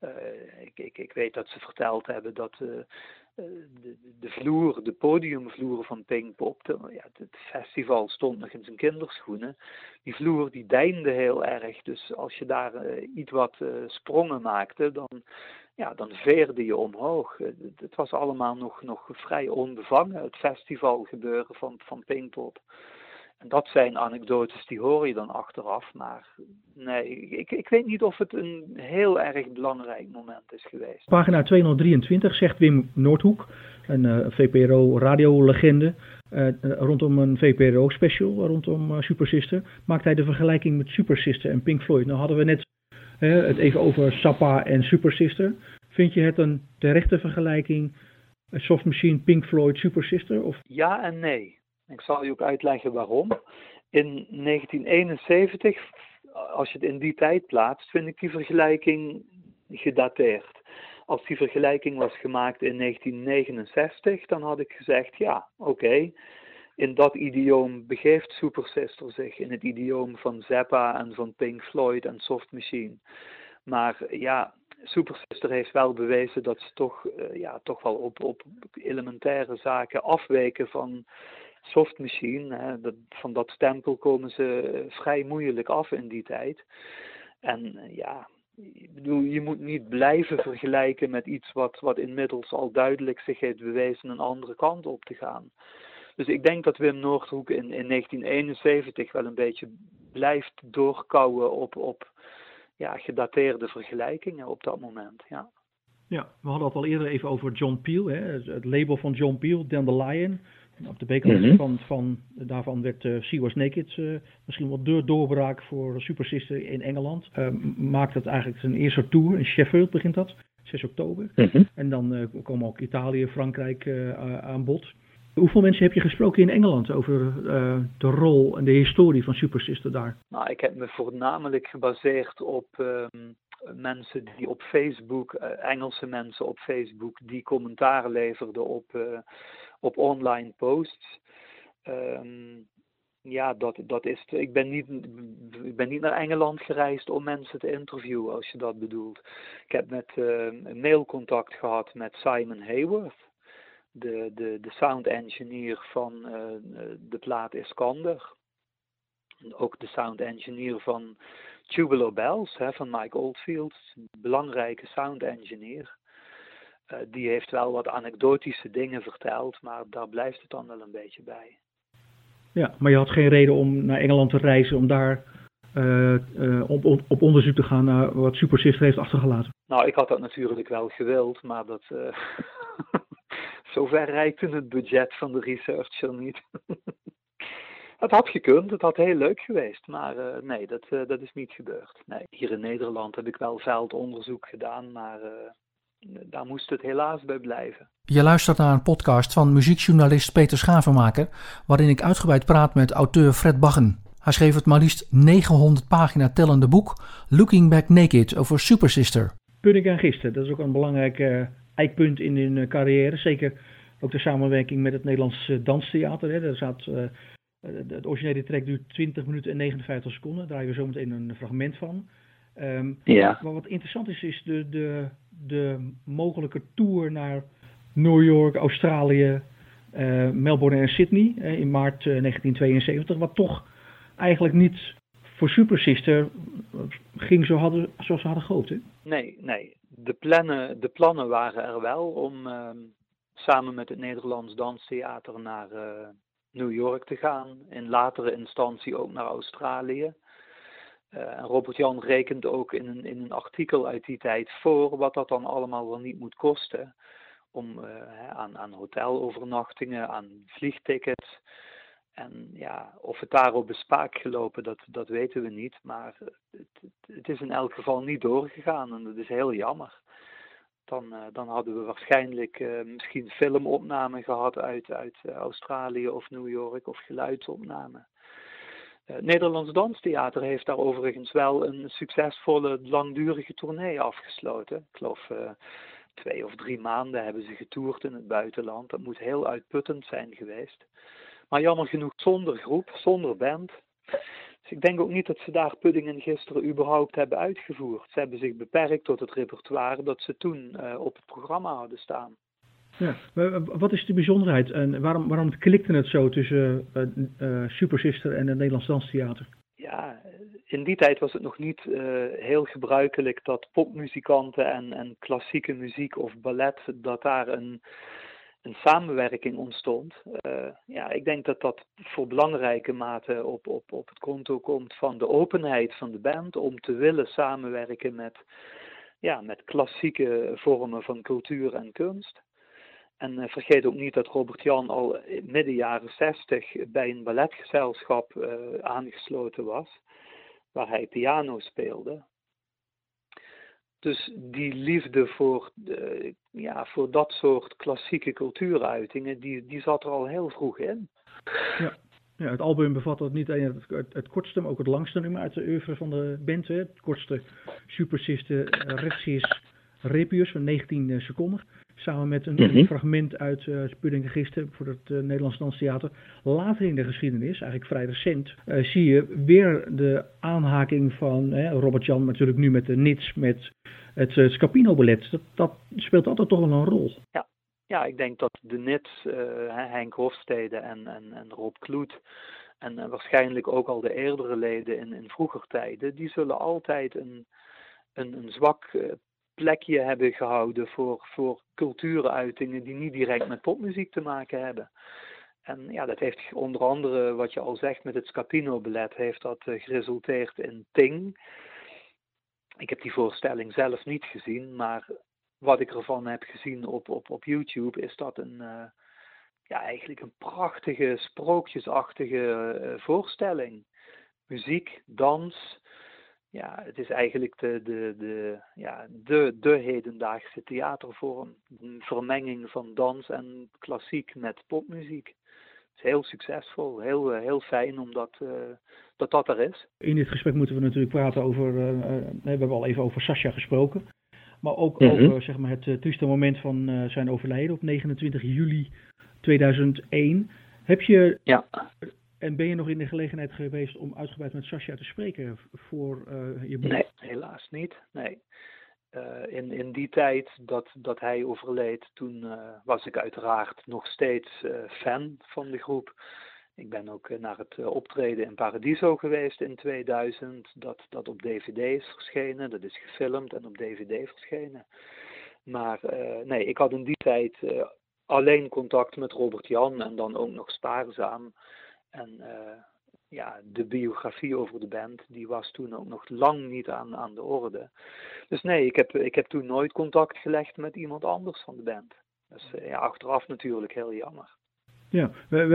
Uh, ik, ik, ik, weet dat ze verteld hebben dat uh, eh, de, de vloer, de podiumvloer van Pinkpop, ja, het festival stond nog in zijn kinderschoenen. Die vloer die deinde heel erg, dus als je daar uh, iets wat uh, sprongen maakte, dan, ja, dan veerde je omhoog. het was allemaal nog, nog vrij onbevangen, het festivalgebeuren van, van Pinkpop. En dat zijn anekdotes die hoor je dan achteraf. Maar nee, ik, ik weet niet of het een heel erg belangrijk moment is geweest. Pagina 223 zegt Wim Noordhoek, een uh, eh, VPRO-radiolegende. Uh, rondom een VPRO-special rondom uh, Super Sister. Maakt hij de vergelijking met Super Sister en Pink Floyd. Nou hadden we net het even over Sappa en Super Sister. Vind je het een terechte vergelijking? Soft Machine, Pink Floyd, Super Sister? Of? Ja en nee. Ik zal je ook uitleggen waarom. In 1971, als je het in die tijd plaatst, vind ik die vergelijking gedateerd. Als die vergelijking was gemaakt in 1969, dan had ik gezegd, ja, oké, in dat idioom begeeft Super Sister zich, in het idioom van Zappa en van Pink Floyd en Soft Machine. Maar ja, Super Sister heeft wel bewezen dat ze toch, uh, ja, toch wel op, op elementaire zaken afweken van soft machine, dat, van dat stempel komen ze vrij moeilijk af in die tijd. En eh, ja, bedoel, je moet niet blijven vergelijken met iets wat, wat inmiddels al duidelijk zich heeft bewezen een andere kant op te gaan. Dus ik denk dat Wim Noordhoek in, in 1971 wel een beetje blijft doorkouwen op, op ja, gedateerde vergelijkingen op dat moment. Ja. Ja, we hadden het al eerder even over John Peel, hè, het label van John Peel, Dandelion. Op de b mm van, van, daarvan werd uh, She Was Naked uh, misschien wel de doorbraak voor Super Sister in Engeland. Uh, maakt het eigenlijk zijn eerste tour, in Sheffield begint dat, 6 oktober. Mhm. En dan komen ook Italië, Frankrijk aan bod. Hoeveel mensen heb je gesproken in Engeland over de rol en de historie van Super Sister daar? Nou, ik heb me voornamelijk gebaseerd op ehm, mensen die op Facebook, Engelse mensen op Facebook, die commentaar leverden op op online posts. Ehm, ja, dat, dat is. Ik ben, niet, ik ben niet naar Engeland gereisd om mensen te interviewen, als je dat bedoelt. Ik heb met uh, mailcontact gehad met Simon Hayworth. de, de, de sound engineer van de plaat Iskander. Ook de sound engineer van Tubular Bells hè, van Mike Oldfield, belangrijke sound engineer. Die heeft wel wat anekdotische dingen verteld, maar daar blijft het dan wel een beetje bij. Ja, maar je had geen reden om naar Engeland te reizen om daar uh, op, op, op, onderzoek te gaan naar wat Super Sister heeft achtergelaten? Nou, ik had dat natuurlijk wel gewild, maar dat. [LAUGHS] Zover reikte het budget van de researcher niet. [LAUGHS] het had gekund, het had heel leuk geweest, maar nee, dat, dat is niet gebeurd. Nee, hier in Nederland heb ik wel veldonderzoek gedaan, maar daar moest het helaas bij blijven. Je luistert naar een podcast van muziekjournalist Peter Schavenmaker, waarin ik uitgebreid praat met auteur Fred Baggen. Hij schreef het maar liefst 900 pagina tellende boek Looking Back Naked over Super Sister. Pudding en gisten, dat is ook een belangrijk uh, eikpunt in hun uh, carrière. Zeker ook de samenwerking met het Nederlands uh, Danstheater. Hè. Daar zat, het originele track duurt 20 minuten en 59 seconden. Daar draaien we zometeen een fragment van. Um, ja. Maar wat interessant is, is de, de, de mogelijke tour naar New York, Australië, Melbourne en Sydney in maart 1972. Wat toch eigenlijk niet voor Super Sister ging hadden, zoals ze hadden gehoopt. Hè? Nee, nee. De plannen, de plannen waren er wel om uh, samen met het Nederlands Danstheater naar New York te gaan. In latere instantie ook naar Australië. Uh, Robert Jan rekent ook in een, in een artikel uit die tijd voor wat dat dan allemaal wel niet moet kosten. Om uh, aan, aan hotelovernachtingen, aan vliegtickets. En ja, of het daarop is spaak gelopen, dat, dat weten we niet. Maar het, het, is in elk geval niet doorgegaan en dat is heel jammer. Dan, uh, dan hadden we waarschijnlijk misschien filmopnamen gehad uit, uit Australië of New York of geluidsopnamen. Nederlands Danstheater heeft daar overigens wel een succesvolle langdurige tournee afgesloten. Ik geloof twee of drie maanden hebben ze getoerd in het buitenland. Dat moet heel uitputtend zijn geweest. Maar jammer genoeg zonder groep, zonder band. Dus ik denk ook niet dat ze daar Puddingen gisteren überhaupt hebben uitgevoerd. Ze hebben zich beperkt tot het repertoire dat ze toen uh, op het programma hadden staan. Ja, maar wat is de bijzonderheid en waarom, waarom klikte het zo tussen uh, uh, Super Sister en het Nederlands Danstheater? Ja, in die tijd was het nog niet heel gebruikelijk dat popmuzikanten en, en klassieke muziek of ballet, dat daar een, een samenwerking ontstond. Ja, ik denk dat dat voor belangrijke mate op, op, op het konto komt van de openheid van de band om te willen samenwerken met, ja, met klassieke vormen van cultuur en kunst. En uh, vergeet ook niet dat Robert Jan al midden jaren zestig bij een balletgezelschap uh, aangesloten was, waar hij piano speelde. Dus die liefde voor, ja, voor dat soort klassieke cultuuruitingen, die, die zat er al heel vroeg in. Ja. Ja, het album bevat het niet alleen het, kortste, maar ook het langste nummer uit de oeuvre van de band. Hè. Het kortste Supersiste Rechtsis Repius van 19 seconden. Samen met een, mhm. fragment uit uh, Pudding Gisten voor het uh, Nederlands Danstheater. Later in de geschiedenis, eigenlijk vrij recent, uh, zie je weer de aanhaking van Robert Jan natuurlijk nu met de Nits, met het uh, Scapino Ballet. Dat, dat speelt altijd toch wel een rol. Ja, ja ik denk dat de Nits, Henk Hofstede en, en, en Rob Kloet... En waarschijnlijk ook al de eerdere leden in, in vroeger tijden, die zullen altijd een, een, een zwak plekje hebben gehouden voor, voor cultuuruitingen die niet direct met popmuziek te maken hebben. En ja, dat heeft onder andere, wat je al zegt met het Scapino-belet, heeft dat uh, geresulteerd in Ting. Ik heb die voorstelling zelf niet gezien, maar wat ik ervan heb gezien op, op, op YouTube is dat een, uh, ja, eigenlijk een prachtige, sprookjesachtige uh, voorstelling. Muziek, dans, ja, het is eigenlijk de, de, de, ja, de, de hedendaagse theatervorm. Een vermenging van dans en klassiek met popmuziek. Het is heel succesvol, heel, eh, heel fijn omdat uh, dat, dat er is. In dit gesprek moeten we natuurlijk praten over, uh, we hebben al even over Sascha gesproken. Maar ook mm -hmm. over zeg maar, het uh, trieste moment van uh, zijn overlijden op 29 juli 2001. Heb je ja. En ben je nog in de gelegenheid geweest om uitgebreid met Sascha te spreken voor uh, je boek? Nee, helaas niet. Nee. Uh, in, in die tijd dat, dat hij overleed, toen was ik uiteraard nog steeds fan van de groep. Ik ben ook naar het optreden in Paradiso geweest in 2000, dat, dat op DVD is verschenen. Dat is gefilmd en op DVD verschenen. Maar nee, ik had in die tijd alleen contact met Robert Jan en dan ook nog spaarzaam. En uh, ja, de biografie over de band, die was toen ook nog lang niet aan, aan de orde. Dus nee, ik heb, ik heb toen nooit contact gelegd met iemand anders van de band. Dus uh, ja, achteraf natuurlijk heel jammer. Ja,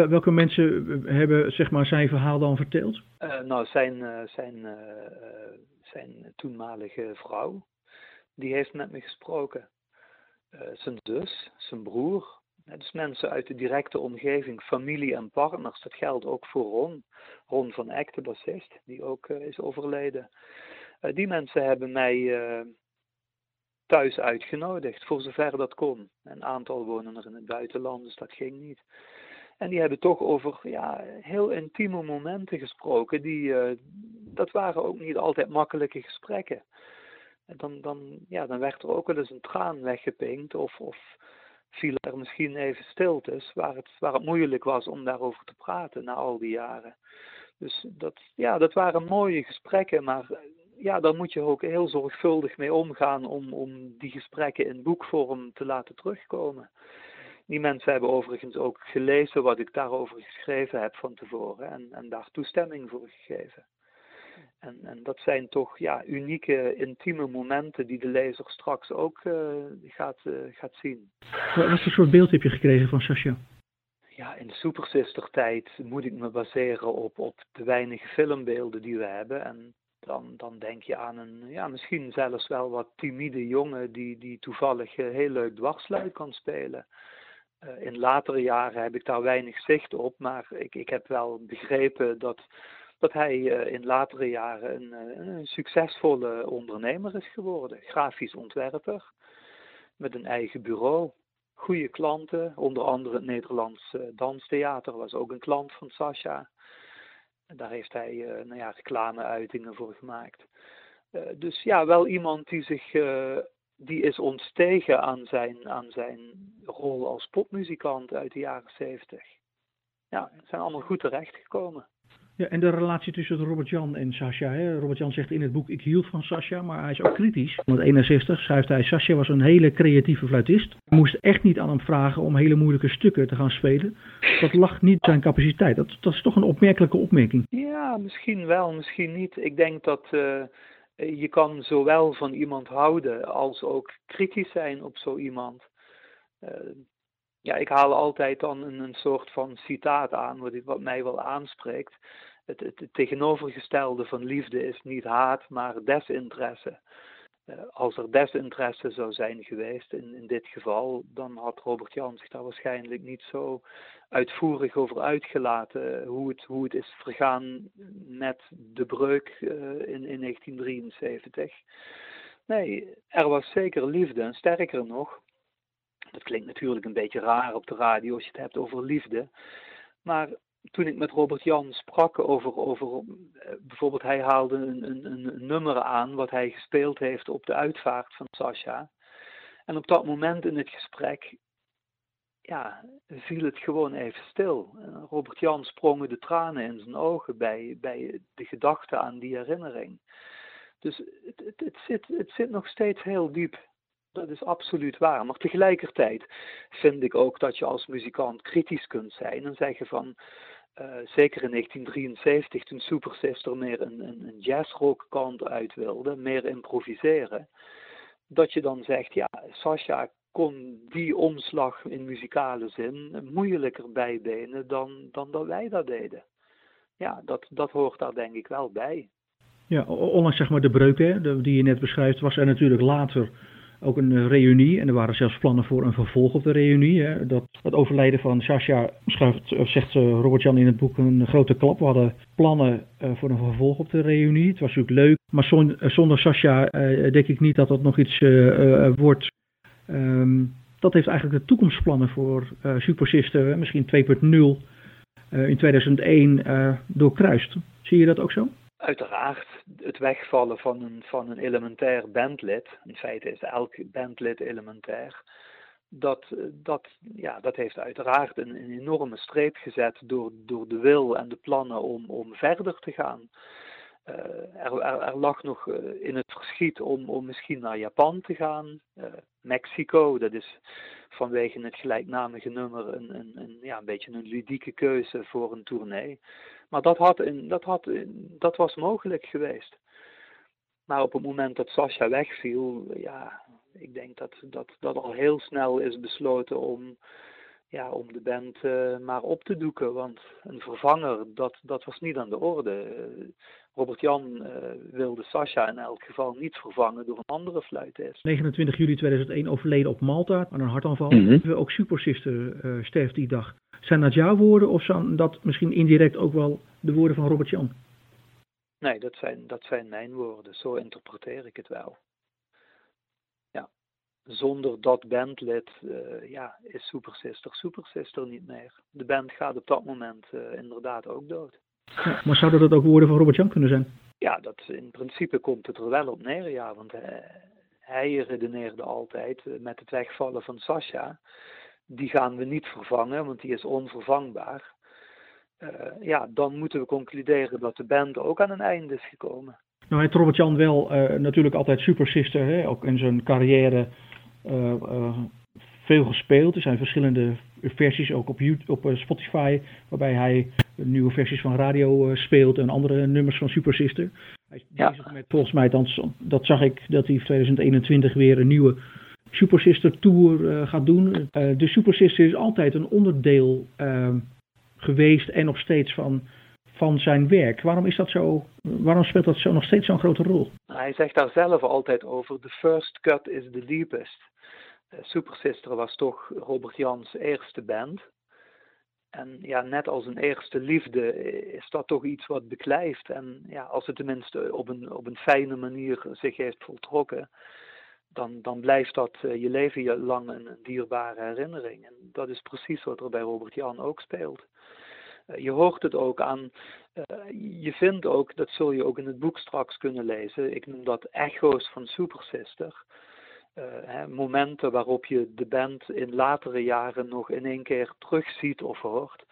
welke mensen hebben zeg maar, zijn verhaal dan verteld? Uh, nou, zijn, zijn, zijn toenmalige vrouw, die heeft met me gesproken. zijn zus, zijn broer, dus mensen uit de directe omgeving, familie en partners. Dat geldt ook voor Ron. Ron van Eck, de bassist, die ook uh, is overleden. Uh, die mensen hebben mij uh, thuis uitgenodigd, voor zover dat kon. Een aantal wonen er in het buitenland, dus dat ging niet. En die hebben toch over ja, heel intieme momenten gesproken. Die, dat waren ook niet altijd makkelijke gesprekken. En dan, dan, ja, dan werd er ook wel eens een traan weggepinkt. Of, of viel er misschien even stiltes waar het, waar het moeilijk was om daarover te praten na al die jaren. Dus dat, ja, dat waren mooie gesprekken, maar ja, daar moet je ook heel zorgvuldig mee omgaan om, om die gesprekken in boekvorm te laten terugkomen. Die mensen hebben overigens ook gelezen wat ik daarover geschreven heb van tevoren en, en daar toestemming voor gegeven. En, en dat zijn toch ja, unieke, intieme momenten die de lezer straks ook uh, gaat, uh, gaat zien. Wat voor soort beeld heb je gekregen van Sasha? Ja, in de Super Sister tijd moet ik me baseren op, op de weinige filmbeelden die we hebben. En dan, dan denk je aan een, ja, misschien zelfs wel wat timide jongen die, die toevallig uh, heel leuk dwarsluit kan spelen. in latere jaren heb ik daar weinig zicht op, maar ik, ik heb wel begrepen dat dat hij uh, in latere jaren een, uh, een, succesvolle ondernemer is geworden. Grafisch ontwerper, met een eigen bureau, goede klanten, onder andere het Nederlands uh, Danstheater was ook een klant van Sascha. Daar heeft hij nou ja, reclameuitingen voor gemaakt. dus ja, wel iemand die zich die is ontstegen aan zijn, aan zijn rol als popmuzikant uit de jaren zeventig. Ja, zijn allemaal goed terechtgekomen. Ja, en de relatie tussen Robert-Jan en Sascha. Robert-Jan zegt in het boek, ik hield van Sascha, maar hij is ook kritisch. In 1961 schrijft hij, Sascha was een hele creatieve fluitist. We moesten echt niet aan hem vragen om hele moeilijke stukken te gaan spelen. Dat lag niet zijn capaciteit. Dat, dat is toch een opmerkelijke opmerking. Ja, misschien wel, misschien niet. Ik denk dat uh, je kan zowel van iemand houden als ook kritisch zijn op zo iemand. Uh, ja, ik haal altijd dan een, een soort van citaat aan, wat, wat mij wel aanspreekt. Het, het, tegenovergestelde van liefde is niet haat, maar desinteresse. Uh, als er desinteresse zou zijn geweest in, in dit geval, dan had Robert Jan zich daar waarschijnlijk niet zo uitvoerig over uitgelaten hoe het, hoe het is vergaan met de breuk uh, in, in 1973. Nee, er was zeker liefde en sterker nog, dat klinkt natuurlijk een beetje raar op de radio als je het hebt over liefde. Maar toen ik met Robert Jan sprak over, over eh, bijvoorbeeld hij haalde een, een, een, nummer aan wat hij gespeeld heeft op de uitvaart van Sasha. En op dat moment in het gesprek, ja, viel het gewoon even stil. Robert Jan sprongen de tranen in zijn ogen bij, bij de gedachte aan die herinnering. Dus het, het, zit, het zit nog steeds heel diep dat is absoluut waar. Maar tegelijkertijd vind ik ook dat je als muzikant kritisch kunt zijn en zeggen van. Uh, zeker in 1973, toen Super Sister meer een, een, een jazzrock kant uit wilde, meer improviseren, dat je dan zegt, ja, Sasha kon die omslag in muzikale zin moeilijker bijbenen dan, dan dat wij dat deden. Ja, dat, dat hoort daar denk ik wel bij. Ja, ondanks zeg maar de breuk hè, die je net beschrijft, was er natuurlijk later ook een eh, reunie. En er waren zelfs plannen voor een vervolg op de reunie. Hè. Dat, het overlijden van Sascha schrijft, zegt eh, Robert-Jan in het boek een grote klap. We hadden plannen eh, voor een vervolg op de reunie. Het was natuurlijk leuk. Maar zonder, Sascha denk ik niet dat dat nog iets wordt. Um, dat heeft eigenlijk de toekomstplannen voor Super Sister, misschien 2.0, in 2001 doorkruist. Zie je dat ook zo? Uiteraard het wegvallen van een, van een elementair bandlid. In feite is elk bandlid elementair. Dat, dat, ja, dat heeft uiteraard een, enorme streep gezet door, door de wil en de plannen om, om verder te gaan. Uh, er, lag nog uh, in het verschiet om, om misschien naar Japan te gaan. Uh, Mexico, dat is vanwege het gelijknamige nummer een, een, een, ja, een beetje een ludieke keuze voor een tournee. Maar dat, had in, dat, had in, dat was mogelijk geweest. Maar op het moment dat Sascha wegviel, ja, ik denk dat, dat dat al heel snel is besloten om, ja, om de band uh, maar op te doeken. Want een vervanger, dat, dat was niet aan de orde. Robert Jan uh, wilde Sascha in elk geval niet vervangen door een andere fluitist. 29 juli 2001 overleden op Malta aan een hartaanval. Mm -hmm. Ook Super Sister uh, sterft die dag. Zijn dat jouw woorden of zijn dat misschien indirect ook wel de woorden van Robert Jan? Nee, dat zijn, dat zijn mijn woorden. Zo interpreteer ik het wel. Ja. Zonder dat bandlid uh, ja, is Super Sister Super Sister niet meer. De band gaat op dat moment uh, inderdaad ook dood. Ja, maar zouden dat ook woorden van Robert Jan kunnen zijn? Ja, dat, in principe komt het er wel op neer, ja. Want hij, hij redeneerde altijd met het wegvallen van Sasha die gaan we niet vervangen, want die is onvervangbaar. Uh, ja, dan moeten we concluderen dat de band ook aan een einde is gekomen. Nou heeft Robert Jan wel uh, natuurlijk altijd Super Sister, hè, ook in zijn carrière uh, veel gespeeld. Er zijn verschillende versies ook op, YouTube, op Spotify, waarbij hij nieuwe versies van radio speelt en andere nummers van Super Sister. Hij is ja. bezig met, volgens mij, dat zag ik, dat hij in 2021 weer een nieuwe Super Sister Tour uh, gaat doen. Uh, de Super Sister is altijd een onderdeel uh, geweest en nog steeds van, van zijn werk. Waarom is dat zo? Waarom speelt dat zo nog steeds zo'n grote rol? Hij zegt daar zelf altijd over: the first cut is the deepest. Uh, Super Sister was toch Robert Jans eerste band. En ja, net als een eerste liefde is dat toch iets wat beklijft. En ja, als het tenminste op een, op een fijne manier zich heeft voltrokken, dan, dan blijft dat uh, je leven lang een, dierbare herinnering. En dat is precies wat er bij Robert Jan ook speelt. Uh, je hoort het ook aan, uh, je vindt ook, dat zul je ook in het boek straks kunnen lezen, ik noem dat echo's van Super Sister. Hè, momenten waarop je de band in latere jaren nog in één keer terugziet of hoort.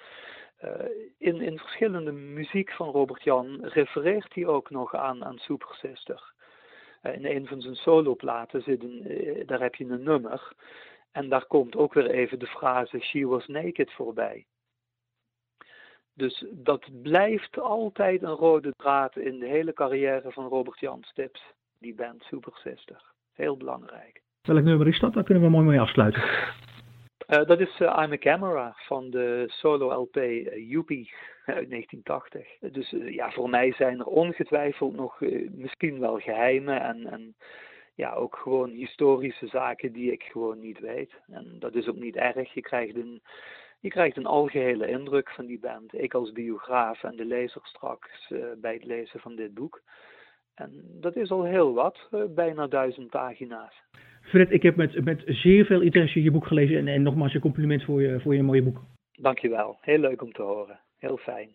in, in verschillende muziek van Robert Jan refereert hij ook nog aan, aan Super Sister. Eh, in een van zijn soloplaten zit eh, daar heb je een nummer. En daar komt ook weer even de frase She was naked voorbij. Dus dat blijft altijd een rode draad in de hele carrière van Robert Jan Stips, die band Super Sister. Heel belangrijk. Welk nummer is dat? Daar kunnen we mooi mee afsluiten. Uh, dat is uh, I'm a Camera van de solo LP uh, Yuppie uit 1980. Dus ja, voor mij zijn er ongetwijfeld nog misschien wel geheimen en, en ja, ook gewoon historische zaken die ik gewoon niet weet. En dat is ook niet erg. Je krijgt een, je krijgt een algehele indruk van die band. Ik als biograaf en de lezer straks bij het lezen van dit boek. En dat is al heel wat, bijna duizend pagina's. Fred, ik heb met, met zeer veel interesse je boek gelezen en, en nogmaals een compliment voor je, voor je mooie boek. Dankjewel, heel leuk om te horen. Heel fijn.